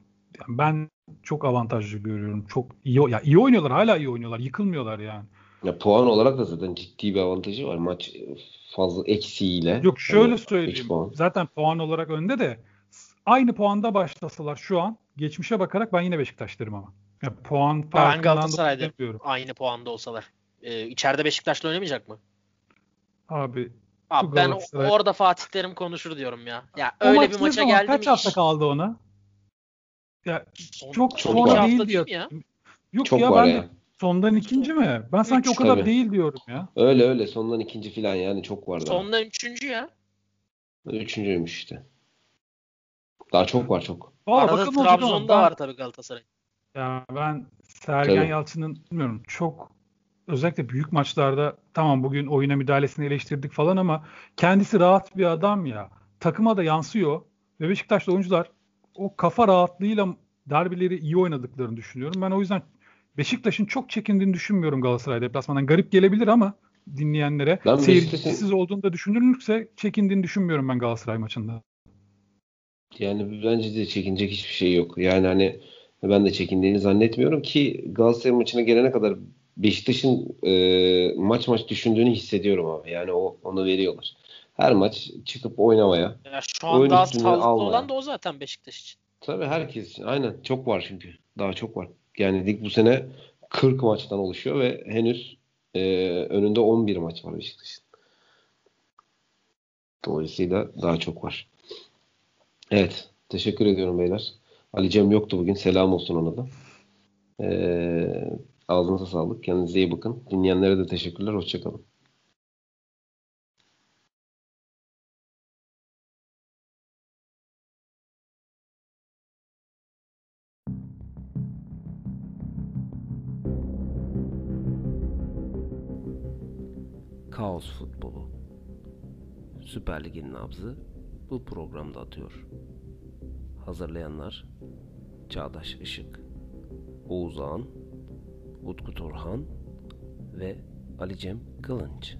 ben çok avantajlı görüyorum. Çok iyi ya iyi oynuyorlar, hala iyi oynuyorlar. Yıkılmıyorlar yani. Ya puan olarak da zaten ciddi bir avantajı var. Maç fazla eksiğiyle. Yok şöyle yani söyleyeyim. Puan. Zaten puan olarak önde de aynı puanda başlasalar şu an geçmişe bakarak ben yine Beşiktaş derim ama. Ya puan ben Galatasaray'da aynı puanda olsalar. Ee, içeride Beşiktaş'la oynamayacak mı? Abi Abi ben Galatasaray... orada Fatih Terim konuşur diyorum ya. Ya o öyle bir maça geldim. Kaç hafta iş... kaldı ona? Ya Son, çok çok sonra değil diyor. Ya. Yok çok ya ben ya. Sondan ikinci mi? Ben sanki Üç, o kadar tabii. değil diyorum ya. Öyle öyle sondan ikinci falan yani çok var daha. Sondan üçüncü ya. Üçüncüymüş işte. Daha çok var çok. Aa, Arada Trabzon'da var tabii Galatasaray. Ya ben Sergen tabii. Yalçın'ın bilmiyorum çok özellikle büyük maçlarda tamam bugün oyuna müdahalesini eleştirdik falan ama kendisi rahat bir adam ya. Takıma da yansıyor ve Beşiktaşlı oyuncular o kafa rahatlığıyla derbileri iyi oynadıklarını düşünüyorum. Ben o yüzden Beşiktaş'ın çok çekindiğini düşünmüyorum Galatasaray deplasmandan. Garip gelebilir ama dinleyenlere ben seyircisiz olduğunda düşünülürse çekindiğini düşünmüyorum ben Galatasaray maçında. Yani bence de çekinecek hiçbir şey yok. Yani hani ben de çekindiğini zannetmiyorum ki Galatasaray maçına gelene kadar Beşiktaş'ın e, maç maç düşündüğünü hissediyorum abi. Yani o onu veriyorlar. Her maç çıkıp oynamaya. Ya şu an daha sağlıklı olan da o zaten Beşiktaş için. Tabii herkes için. Aynen. Çok var çünkü. Daha çok var. Yani lig bu sene 40 maçtan oluşuyor ve henüz e, önünde 11 maç var Beşiktaş'ın. Dolayısıyla daha çok var. Evet. Teşekkür ediyorum beyler. Ali Cem yoktu bugün. Selam olsun ona da. Ee, ağzınıza sağlık. Kendinize iyi bakın. Dinleyenlere de teşekkürler. Hoşçakalın. Kaos futbolu. Süper Lig'in nabzı bu programda atıyor. Hazırlayanlar Çağdaş Işık, Oğuz Ağan, Utku Turhan ve Ali Cem Kılınç.